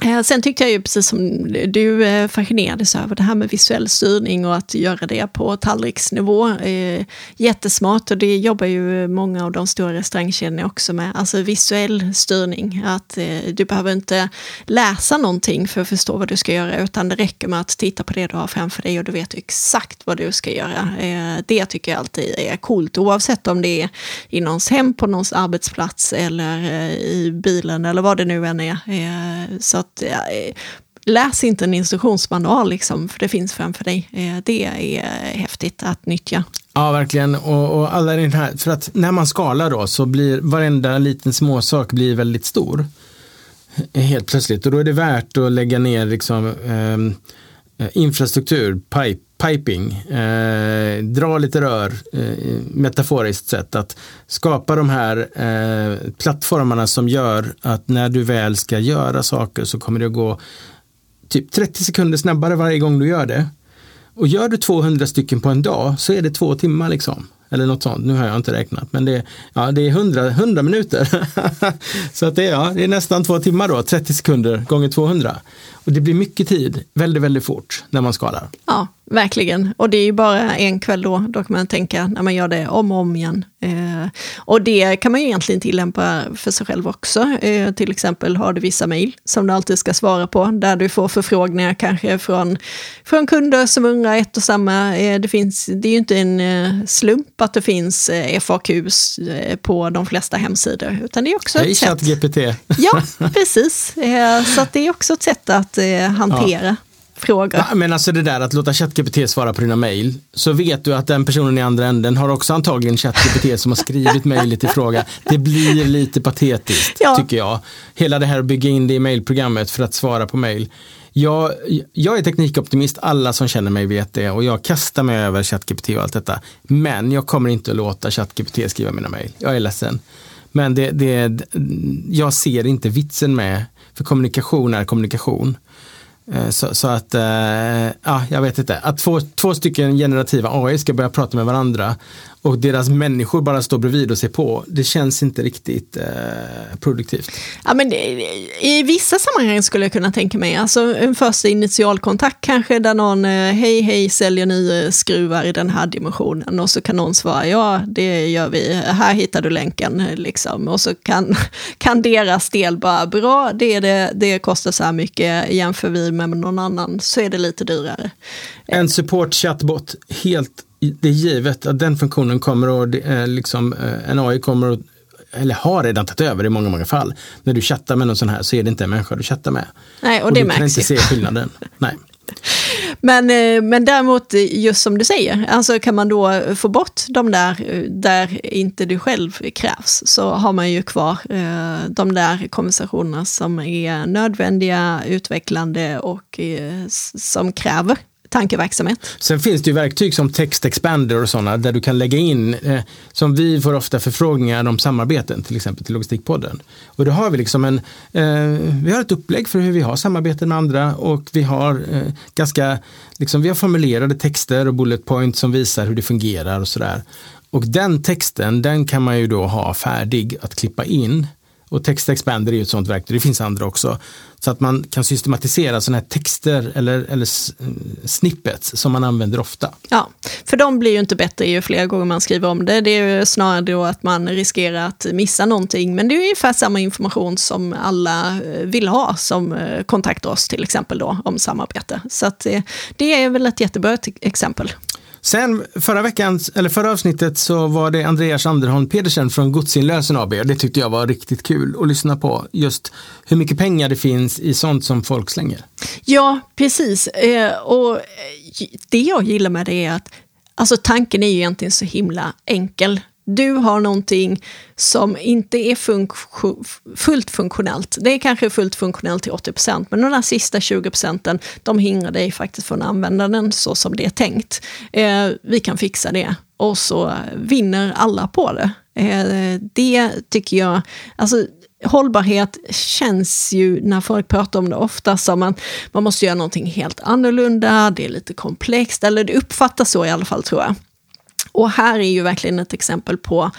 S2: Eh, sen tyckte jag ju precis som du eh, fascinerades över det här med visuell styrning och att göra det på tallriksnivå. Eh, jättesmart och det jobbar ju många av de stora restaurangkedjorna också med. Alltså visuell styrning. Att du behöver inte läsa någonting för att förstå vad du ska göra utan det räcker med att titta på det du har framför dig och du vet exakt vad du ska göra. Det tycker jag alltid är coolt oavsett om det är i någons hem, på någons arbetsplats eller i bilen eller vad det nu än är. Så att, eh, läs inte en instruktionsmanual, liksom, för det finns framför dig. Eh, det är häftigt att nyttja.
S1: Ja, verkligen. Och, och alla den här, för att när man skalar då så blir varenda liten småsak blir väldigt stor. Eh, helt plötsligt. Och då är det värt att lägga ner liksom, ehm, eh, infrastruktur, pipe, piping, eh, dra lite rör, eh, metaforiskt sett, att skapa de här eh, plattformarna som gör att när du väl ska göra saker så kommer det att gå typ 30 sekunder snabbare varje gång du gör det. Och gör du 200 stycken på en dag så är det två timmar liksom. Eller något sånt, nu har jag inte räknat, men det, ja, det är 100, 100 minuter. så att det, ja, det är nästan två timmar då, 30 sekunder gånger 200. Och det blir mycket tid, väldigt, väldigt fort när man skalar.
S2: Ja, verkligen. Och det är ju bara en kväll då, då kan man tänka när man gör det om och om igen. Eh, och det kan man ju egentligen tillämpa för sig själv också. Eh, till exempel har du vissa mejl som du alltid ska svara på, där du får förfrågningar kanske från, från kunder som undrar ett och samma. Eh, det, finns, det är ju inte en eh, slump att det finns eh, FAQs eh, på de flesta hemsidor, utan det är också
S1: Hej,
S2: ett sätt...
S1: GPT.
S2: Ja, precis. så det är också ett sätt att hantera. Ja frågor.
S1: Ja, men alltså det där att låta ChatGPT svara på dina mejl, så vet du att den personen i andra änden har också antagligen ChatGPT som har skrivit mejlet i fråga. Det blir lite patetiskt,
S2: Ja.
S1: tycker jag. Hela det här att bygga in det i mejlprogrammet för att svara på mejl. Jag, jag är teknikoptimist, alla som känner mig vet det och jag kastar mig över ChatGPT och allt detta. Men jag kommer inte att låta ChatGPT skriva mina mejl. Jag är ledsen. Men det, det, jag ser inte vitsen med, för kommunikation är kommunikation. Eh, så, så att, eh, ja, jag vet inte. Att två, två stycken generativa AI ska börja prata med varandra och deras människor bara står bredvid och ser på. Det känns inte riktigt eh, produktivt.
S2: Ja, men det- I vissa sammanhang skulle jag kunna tänka mig, alltså en första initialkontakt kanske där någon, eh, hej hej, säljer ni eh, skruvar i den här dimensionen och så kan någon svara, ja det gör vi, här hittar du länken eh, liksom. Och så kan, kan deras del bara, bra, det, är det, det kostar så här mycket, jämför vi med någon annan så är det lite dyrare.
S1: En support chatbot, helt, det är givet att den funktionen kommer att, liksom, eh, en AI kommer att eller har redan tagit över i många, många fall. När du chattar med någon sån här så är det inte en människa du chattar med.
S2: Nej, och det
S1: du kan
S2: märks
S1: inte
S2: ju.
S1: se skillnaden. Nej.
S2: Men, eh, men däremot, just som du säger, alltså kan man då få bort de där eh, där inte du själv krävs, så har man ju kvar de där konversationerna som är nödvändiga, utvecklande och som kräver tankeverksamhet.
S1: Sen finns det ju verktyg som Text Expander och sådana där du kan lägga in, eh, som vi får ofta förfrågningar om samarbeten, till exempel till Logistikpodden. Och då har vi liksom en, eh, vi har ett upplägg för hur vi har samarbeten med andra och vi har eh, ganska, liksom vi har formulerade texter och bullet points som visar hur det fungerar och sådär. Och den texten, den kan man ju då ha färdig att klippa in. Och Text Expander är ju ett sådant verktyg, det finns andra också. Så att man kan systematisera sådana här texter eller, eller eh, snippets som man använder ofta.
S2: Ja, för de blir ju inte bättre ju fler gånger man skriver om det. Det är ju snarare då att man riskerar att missa någonting. Men det är ju ungefär samma information som alla eh, vill ha som eh, kontaktar oss till exempel då om samarbete. Så att det är väl ett jättebra exempel.
S1: Sen förra veckan, eller förra avsnittet så var det Andreas Anderholm Pedersen från Godsinlösen AB och det tyckte jag var riktigt kul att lyssna på. Just hur mycket pengar det finns i sånt som folk slänger.
S2: Ja, precis. Eh, och det jag gillar med det är att alltså, tanken är ju egentligen så himla enkel. Du har någonting som inte är funktio- fullt funktionellt. Det är kanske fullt funktionellt till 80% men de där sista 20 procenten, de hindrar dig faktiskt från att använda den så som det är tänkt. Eh, vi kan fixa det och så vinner alla på det. Eh, det tycker jag, alltså hållbarhet känns ju när folk pratar om det ofta som att man måste göra någonting helt annorlunda, det är lite komplext, eller det uppfattas så i alla fall tror jag. Och här är ju verkligen ett exempel på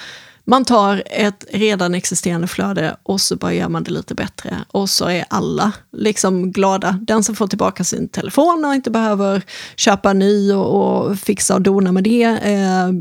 S2: man tar ett redan existerande flöde och så bara gör man det lite bättre. Och så är alla liksom glada. Den som får tillbaka sin telefon och inte behöver köpa en ny och, och fixa och dona med det. Eh,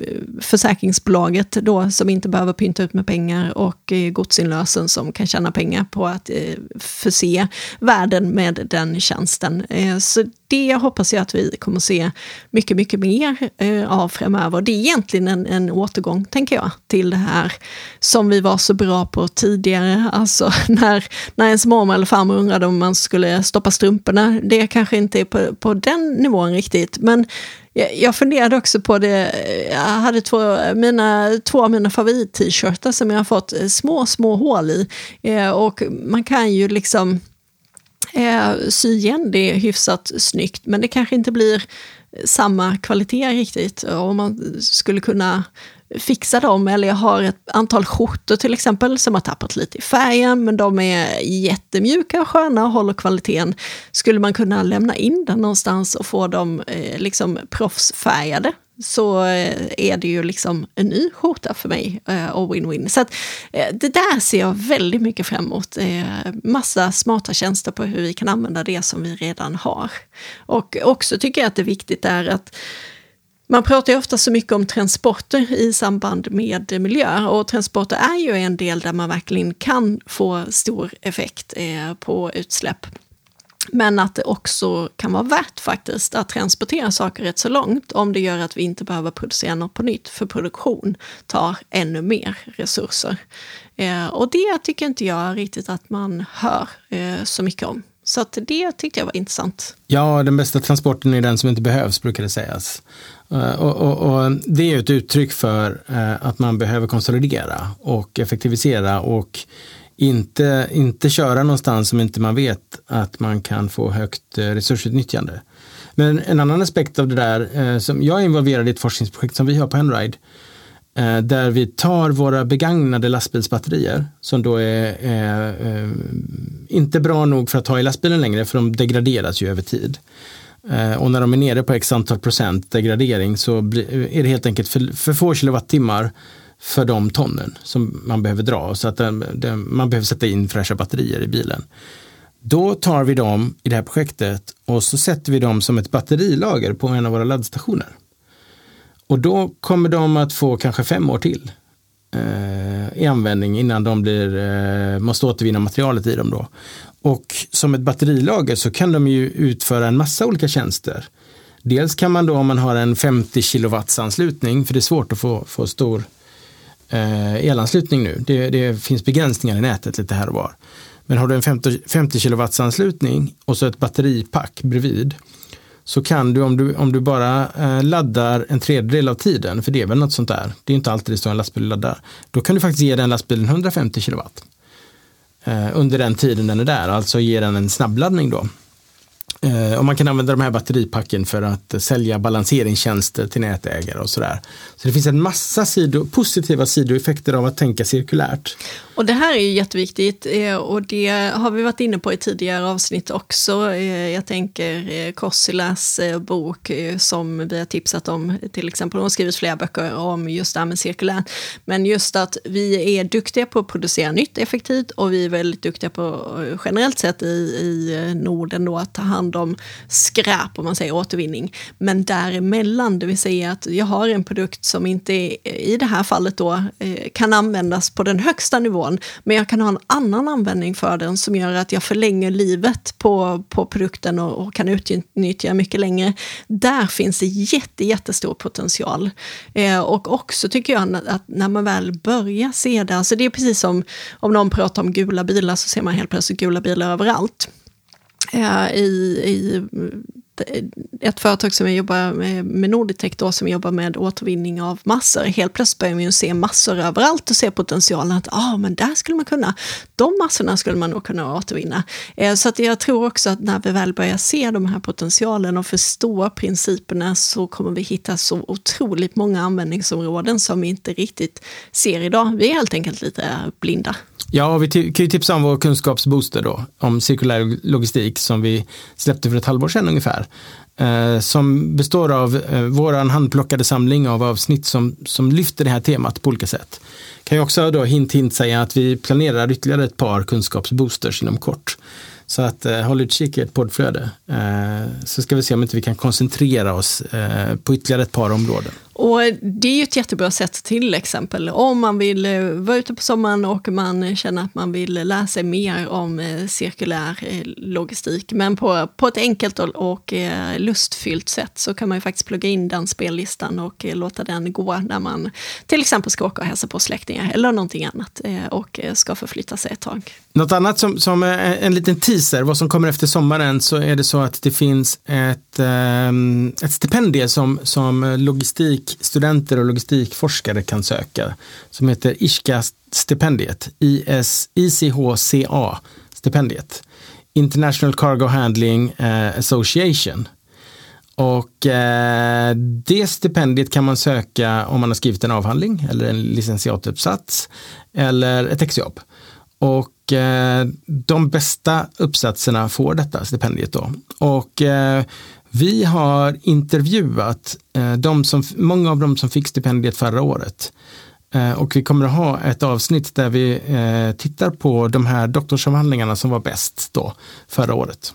S2: försäkringsbolaget då som inte behöver pynta ut med pengar och eh, godsinlösen som kan tjäna pengar på att eh, förse världen med den tjänsten. Eh, så det hoppas jag att vi kommer se mycket, mycket mer eh, av framöver. Det är egentligen en, en återgång, tänker jag, till det här som vi var så bra på tidigare. Alltså när, när ens mormor eller farmor undrade om man skulle stoppa strumporna. Det kanske inte är på, på den nivån riktigt, men jag, funderade också på det, jag hade två, mina, två av mina favorit-t-shirtar som jag har fått små, små hål i. Eh, och man kan ju liksom eh, sy igen det hyfsat snyggt, men det kanske inte blir samma kvalitet riktigt. Om man skulle kunna fixa dem, eller jag har ett antal skjortor till exempel som har tappat lite i färgen, men de är jättemjuka och sköna och håller kvaliteten. Skulle man kunna lämna in den någonstans och få dem eh, liksom proffsfärgade så eh, är det ju liksom en ny skjorta för mig eh, och win-win. Så att, eh, det där ser jag väldigt mycket fram emot. Eh, massa smarta tjänster på hur vi kan använda det som vi redan har. Och också tycker jag att det är viktigt är att man pratar ju ofta så mycket om transporter i samband med miljö och transporter är ju en del där man verkligen kan få stor effekt eh, på utsläpp. Men att det också kan vara värt faktiskt att transportera saker rätt så långt om det gör att vi inte behöver producera något på nytt, för produktion tar ännu mer resurser. Eh, och det tycker inte jag riktigt att man hör eh, så mycket om. Så att det tyckte jag var intressant.
S1: Ja, den bästa transporten är den som inte behövs, brukar det sägas. Eh, och, och, och det är ett uttryck för eh, att man behöver konsolidera och effektivisera och inte, inte köra någonstans som inte man vet att man kan få högt eh, resursutnyttjande. Men en annan aspekt av det där, som jag är involverad i ett forskningsprojekt som vi har på Enride, där vi tar våra begagnade lastbilsbatterier som då är, är, är inte bra nog för att ha i lastbilen längre för de degraderas ju över tid. Eh, och när de är nere på x antal procent degradering så är det helt enkelt för, för få kilowattimmar för de tonnen som man behöver dra. Så att den, den, man behöver sätta in fräscha batterier i bilen. Då tar vi dem i det här projektet och så sätter vi dem som ett batterilager på en av våra laddstationer. Och då kommer de att få kanske fem år till eh, i användning innan de blir, eh, måste återvinna materialet i dem. Då. Och som ett batterilager så kan de ju utföra en massa olika tjänster. Dels kan man då om man har en 50 kilowatts anslutning, för det är svårt att få, få stor eh, elanslutning nu. Det, det, finns begränsningar i nätet lite här och var. Men har du en 50, 50 kilowatts anslutning och så ett batteripack bredvid så kan du om du, om du bara eh, laddar en tredjedel av tiden, för det är väl något sånt där, det är inte alltid det står en lastbil laddar, då kan du faktiskt ge den lastbilen 150 kilowatt. Eh, under den tiden den är där, alltså ge den en snabbladdning då. Eh, och man kan använda de här batteripacken för att sälja balanseringstjänster till nätägare och sådär. Så det finns en massa sido, positiva sidoeffekter av att tänka cirkulärt.
S2: Och det här är ju jätteviktigt eh, och det har vi varit inne på i tidigare avsnitt också. Eh, jag tänker Kossilas bok som vi har tipsat om, till exempel. Hon har skrivit flera böcker om just det här med cirkulärt. Men just att vi är duktiga på att producera nytt effektivt och vi är väldigt duktiga på generellt sett i, i Norden då att ta hand hand om skräp, om man säger återvinning. Men däremellan, det vill säga att jag har en produkt som inte i det här fallet då eh, kan användas på den högsta nivån, men jag kan ha en annan användning för den som gör att jag förlänger livet på, på produkten och, och kan utnyttja mycket längre. Där finns det jätte, jättestor potential. Eh, och också tycker jag att när man väl börjar se det, alltså det är precis som om någon pratar om gula bilar så ser man helt plötsligt gula bilar överallt. Eh, i, i Eh, ett företag som jag jobbar med, med Norditech då, som jobbar med återvinning av massor. Helt plötsligt börjar man ju se massor överallt och se potentialen att ah, men där skulle man kunna, de massorna skulle man nog kunna återvinna. Eh, så att jag tror också att när vi väl börjar se de här potentialen och förstå principerna så kommer vi hitta så otroligt många användningsområden som vi inte riktigt ser idag. Vi är helt enkelt lite blinda.
S1: Ja, vi kan ju tipsa om vår kunskapsbooster då, om cirkulär logistik som vi släppte för ett halvår sedan ungefär. Eh, som består av vår våran handplockade samling av avsnitt som, som lyfter det här temat på olika sätt. Kan jag också då hint hint säga att vi planerar ytterligare ett par kunskapsboosters inom kort. Så att eh, håll utkik i ett poddflöde. Eh, så ska vi se om inte vi kan koncentrera oss eh, på ytterligare ett par områden.
S2: Och det är ju ett jättebra sätt till exempel om man vill eh, vara ute på sommaren och man eh, känner att man vill lära sig mer om eh, cirkulär logistik. Men på, på ett enkelt och, och lustfyllt sätt så kan man ju faktiskt plugga in den spellistan och låta den gå när man till exempel ska åka och hälsa på släktingar eller någonting annat och ska förflytta sig ett tag.
S1: Något annat som, som en liten teaser, vad som kommer efter sommaren, så är det så att det finns ett, ehm, ett stipendium som, som logistik logistikstudenter och logistikforskare kan söka som heter ISCA-stipendiet, ICHCA-stipendiet. International Cargo Handling eh, Association. Och eh, det stipendiet kan man söka om man har skrivit en avhandling eller en licentiatuppsats eller ett exjobb. Och eh, de bästa uppsatserna får detta stipendiet då. Och eh, vi har intervjuat eh, de som, många av dem som fick stipendiet förra året. Eh, och vi kommer att ha ett avsnitt där vi eh, tittar på de här doktorsavhandlingarna som var bäst då förra året.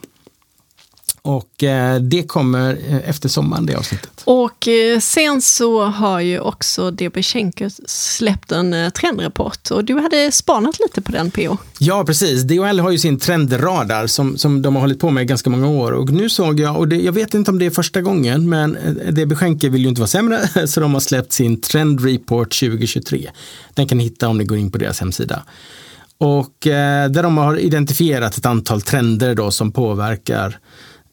S1: Och eh, det kommer eh, efter sommaren, det avsnittet.
S2: Och eh, sen så har ju också DB Schenker släppt en trendrapport och du hade spanat lite på den PO.
S1: Ja, precis. DHL har ju sin trendradar som, som de har hållit på med ganska många år och nu såg jag, och det, jag vet inte om det är första gången, men DB Schenker vill ju inte vara sämre så de har släppt sin Trend Report 2023. Den kan ni hitta om ni går in på deras hemsida. Och där de har identifierat ett antal trender då som påverkar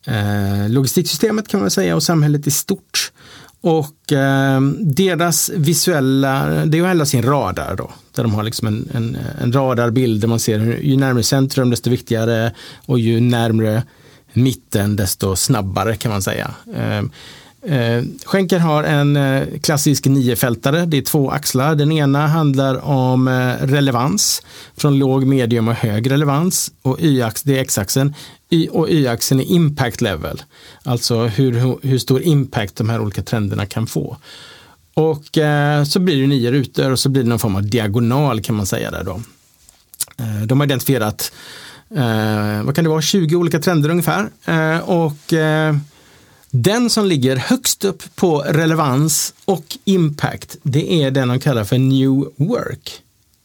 S1: eh, logistiksystemet kan man säga och samhället i stort. Och eh, deras visuella, det är hela sin radar då. Där de har liksom en, en, en radarbild där man ser hur, ju närmare centrum desto viktigare och ju närmare mitten desto snabbare kan man säga. Eh, eh, Schenker har en eh, klassisk niofältare, det är två axlar. Den ena handlar om eh, relevans från låg, medium och hög relevans och y-ax, det är x-axeln. Y och y-axeln är impact level, alltså hur, hur stor impact de här olika trenderna kan få. Och eh, så blir det nio rutor och så blir det någon form av diagonal kan man säga där då. Eh, de har identifierat, eh, vad kan det vara, 20 olika trender ungefär. Eh, och eh, den som ligger högst upp på relevans och impact, det är den de kallar för new work.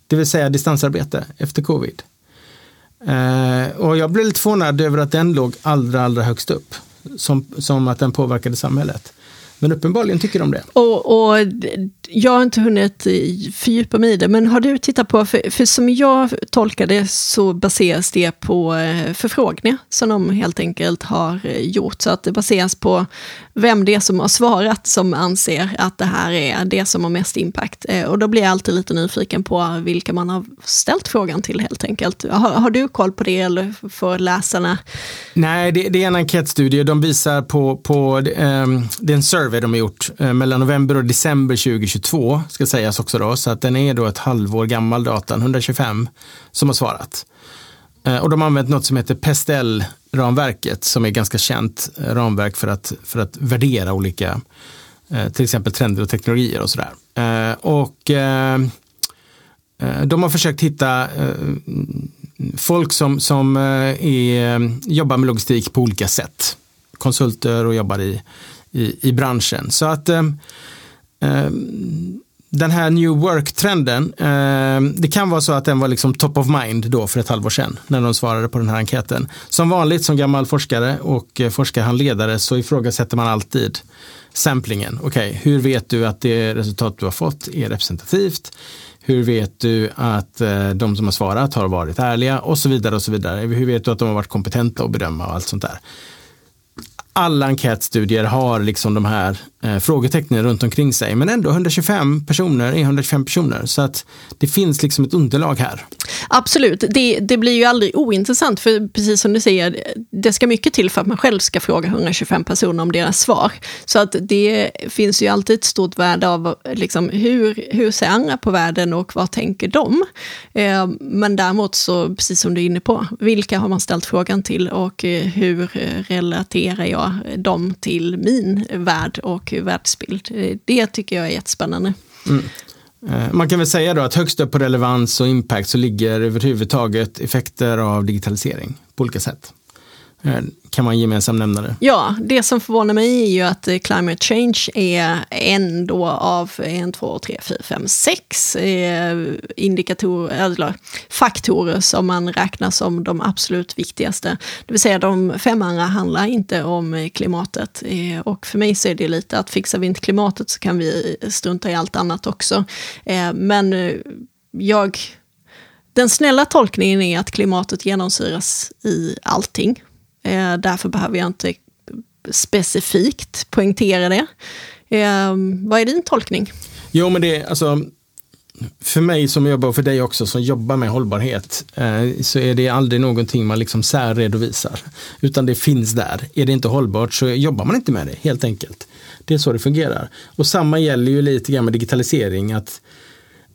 S1: Det vill säga distansarbete efter covid. Eh, och jag blev lite förvånad över att den låg allra, allra högst upp. Som, som att den påverkade samhället. Men uppenbarligen tycker de det.
S2: Och, och jag har inte hunnit fördjupa mig i det, men har du tittat på, för, för som jag tolkar det så baseras det på eh, förfrågningar som de helt enkelt har eh, gjort. Så att det baseras på vem det är som har svarat som anser att det här är det som har mest impact. Eh, och då blir jag alltid lite nyfiken på vilka man har ställt frågan till helt enkelt. Har, har du koll på det eller för läsarna?
S1: Nej, det, det är en enkätstudie. De visar på, på um, det är en survey de har gjort eh, mellan november och december 2022 ska sägas också då. Så att den är då ett halvår gammal datan, 125 som har svarat. Eh, och de har använt något som heter Pestel ramverket som är ganska känt eh, ramverk för att, för att värdera olika till exempel trender och teknologier och sådär. Och de har försökt hitta folk som, som är, jobbar med logistik på olika sätt. Konsulter och jobbar i, i, i branschen. Så att eh, eh, den här new work-trenden, eh, det kan vara så att den var liksom top of mind då för ett halvår sedan när de svarade på den här enkäten. Som vanligt som gammal forskare och eh, forskarhandledare så ifrågasätter man alltid samplingen. Okej, okay, hur vet du att det resultat du har fått är representativt? Hur vet du att eh, de som har svarat har varit ärliga och så vidare och så vidare. Hur vet du att de har varit kompetenta att bedöma och allt sånt där alla enkätstudier har liksom de här eh, frågetecknen runt omkring sig. Men ändå 125 personer är 125 personer. Så att det finns liksom ett underlag här.
S2: Absolut, det, det blir ju aldrig ointressant. För precis som du säger, det ska mycket till för att man själv ska fråga 125 personer om deras svar. Så att det finns ju alltid ett stort värde av liksom, hur, hur ser andra på världen och vad tänker de? Eh, men däremot så, precis som du är inne på, vilka har man ställt frågan till och eh, hur relaterar jag dem till min värld och världsbild. Eh, det tycker jag är jättespännande. Mm.
S1: Eh, man kan väl säga då att högst upp på relevans och impact så ligger överhuvudtaget effekter av digitalisering på olika sätt. Eh, kan vara en gemensam nämnare.
S2: Ja, det som förvånar mig är ju att eh, climate change är en då av eh, en, två, tre, fyra, fem, sex indikatorer, eller faktorer som man räknar som de absolut viktigaste. Det vill säga de fem andra handlar inte om klimatet. Och för mig så är det lite att fixar vi inte klimatet så kan vi strunta i allt annat också. Men jag den snälla tolkningen är att klimatet genomsyras i allting. Eh, därför behöver jag inte specifikt poängtera det. Eh, vad är din tolkning?
S1: Jo, men det alltså för mig som jobbar, och för dig också som jobbar med hållbarhet, eh, så är det aldrig någonting man liksom särredovisar. Utan det finns där. Är det inte hållbart så jobbar man inte med det, helt enkelt. Det är så det fungerar. Och samma gäller ju lite grann med digitalisering, att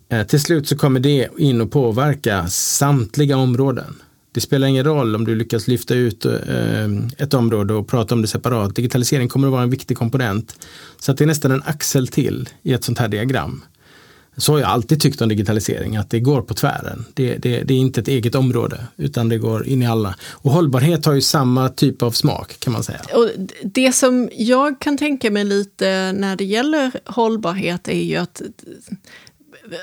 S1: eh, till slut så kommer det in och påverka samtliga områden. Det spelar ingen roll om du lyckas lyfta ut eh, ett område och prata om det separat. Digitalisering kommer att vara en viktig komponent. Så att det är nästan en axel till i ett sånt här diagram. Så har jag alltid tyckt om digitalisering, att det går på tvären. Det, det, det, är inte ett eget område, utan det går in i alla. Och hållbarhet har ju samma typ av smak kan man säga.
S2: Och det som jag kan tänka mig lite när det gäller hållbarhet är ju att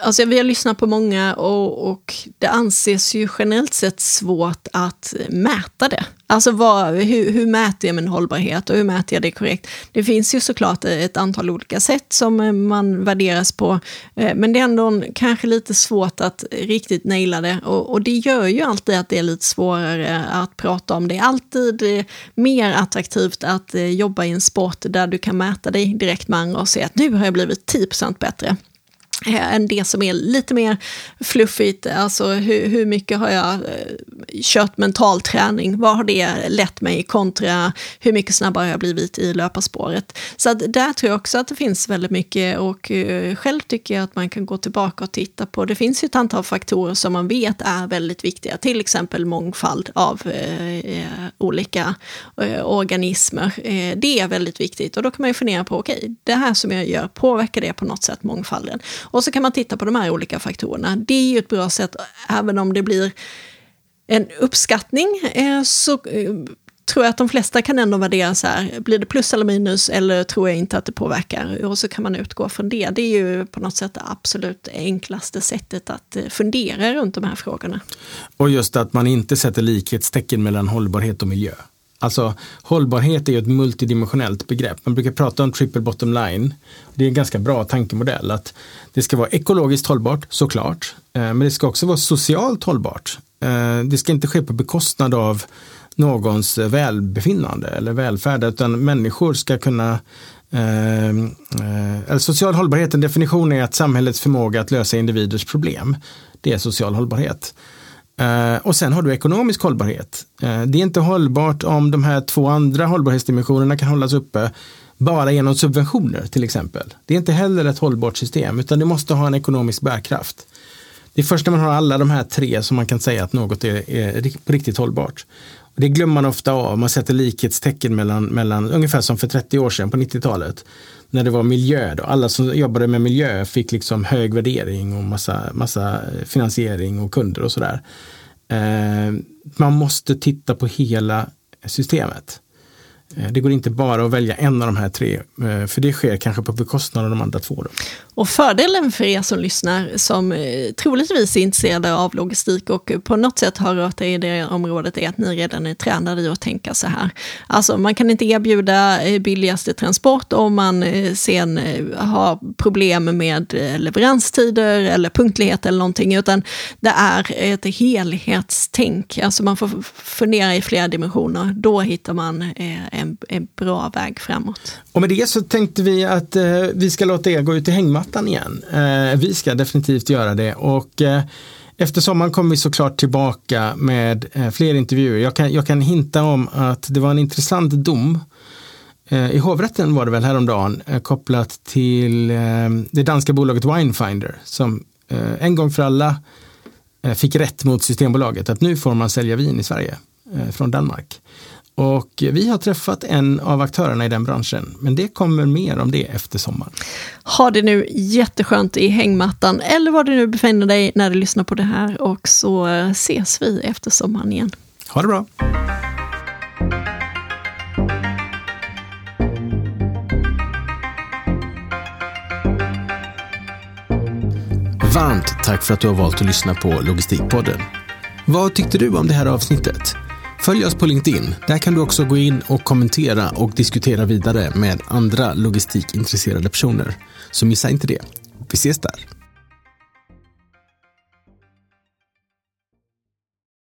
S2: Alltså vi har lyssnat på många och, och, det anses ju generellt sett svårt att mäta det. Alltså vad, hur, hur mäter jag min hållbarhet och hur mäter jag det korrekt? Det finns ju såklart ett antal olika sätt som eh, man värderas på, eh, men det är ändå kanske lite svårt att riktigt naila det och, och det gör ju alltid att det är lite svårare att prata om. Det är alltid eh, mer attraktivt att jobba i en sport där du kan mäta dig direkt med andra och se att nu har jag blivit 10% bättre Eh, än det som är lite mer fluffigt. Alltså hur, hur mycket har jag eh, kört mental träning? Vad har det lett mig kontra hur mycket snabbare har jag blivit i löparspåret? Så att där tror jag också att det finns väldigt mycket och eh, själv tycker jag att man kan gå tillbaka och titta på. Det finns ju ett antal faktorer som man vet är väldigt viktiga, till exempel mångfald av eh, olika eh, organismer. det är väldigt viktigt och då kan man ju fundera på, okej, okay, det här som jag gör, påverkar det på något sätt mångfalden? Och så kan man titta på de här olika faktorerna. Det är ju ett bra sätt, även om det blir en uppskattning, eh, så eh, tror jag att de flesta kan ändå värdera så här, blir det plus eller minus eller tror jag inte att det påverkar? Och så kan man utgå från det. Det är ju på något sätt det absolut enklaste sättet att eh, fundera runt de här frågorna.
S1: Och just att man inte sätter likhetstecken mellan hållbarhet och miljö. Alltså hållbarhet är ju ett multidimensionellt begrepp. Man brukar prata om triple bottom line. Det är en ganska bra tankemodell att det ska vara ekologiskt hållbart såklart. Eh, men det ska också vara socialt hållbart. Eh, det ska inte ske på bekostnad av någons välbefinnande eller välfärd utan människor ska kunna Eh, eh, social hållbarhet, en definition är att samhällets förmåga att lösa individers problem. Det är social hållbarhet. Eh, och sen har du ekonomisk hållbarhet. Eh, det är inte hållbart om de här två andra hållbarhetsdimensionerna kan hållas uppe bara genom subventioner till exempel. Det är inte heller ett hållbart system utan det måste ha en ekonomisk bärkraft. Det är först när man har alla de här tre som man kan säga att något är, är riktigt hållbart. Det glömmer man ofta av, man sätter likhetstecken mellan, mellan, ungefär som för 30 år sedan på 90-talet. När det var miljö, då. alla som jobbade med miljö fick liksom hög värdering och massa, massa finansiering och kunder och sådär. Eh, man måste titta på hela systemet. Eh, det går inte bara att välja en av de här tre, eh, för det sker kanske på bekostnad av de andra två. Då.
S2: Och fördelen för er som lyssnar, som eh, troligtvis är intresserade av logistik och på något sätt har rört er i det området, är att ni redan är tränade i att tänka så här. Alltså man kan inte erbjuda billigaste transport om man sen har problem med leveranstider eller punktlighet eller någonting, utan det är ett helhetstänk. Alltså man får fundera i flera dimensioner. Då hittar man en, en bra väg framåt.
S1: Och med det så tänkte vi att eh, vi ska låta er gå ut i hängmattan igen. Eh, vi ska definitivt göra det och eh, efter sommaren kommer vi såklart tillbaka med eh, fler intervjuer. Jag kan, jag kan hinta om att det var en intressant dom eh, i hovrätten var det väl häromdagen eh, kopplat till eh, det danska bolaget Winefinder som eh, en gång för alla eh, fick rätt mot Systembolaget att nu får man sälja vin i Sverige från Danmark. Och vi har träffat en av aktörerna i den branschen, men det kommer mer om det efter sommaren.
S2: Ha det nu jätteskönt i hängmattan eller var du nu befinner dig när du lyssnar på det här och så ses vi efter sommaren igen.
S1: Ha det bra! Varmt tack för att du har valt att lyssna på Logistikpodden. Vad tyckte du om det här avsnittet? Följ oss på LinkedIn. Där kan du också gå in och kommentera och diskutera vidare med andra logistikintresserade personer. Så missa inte det. Vi ses där.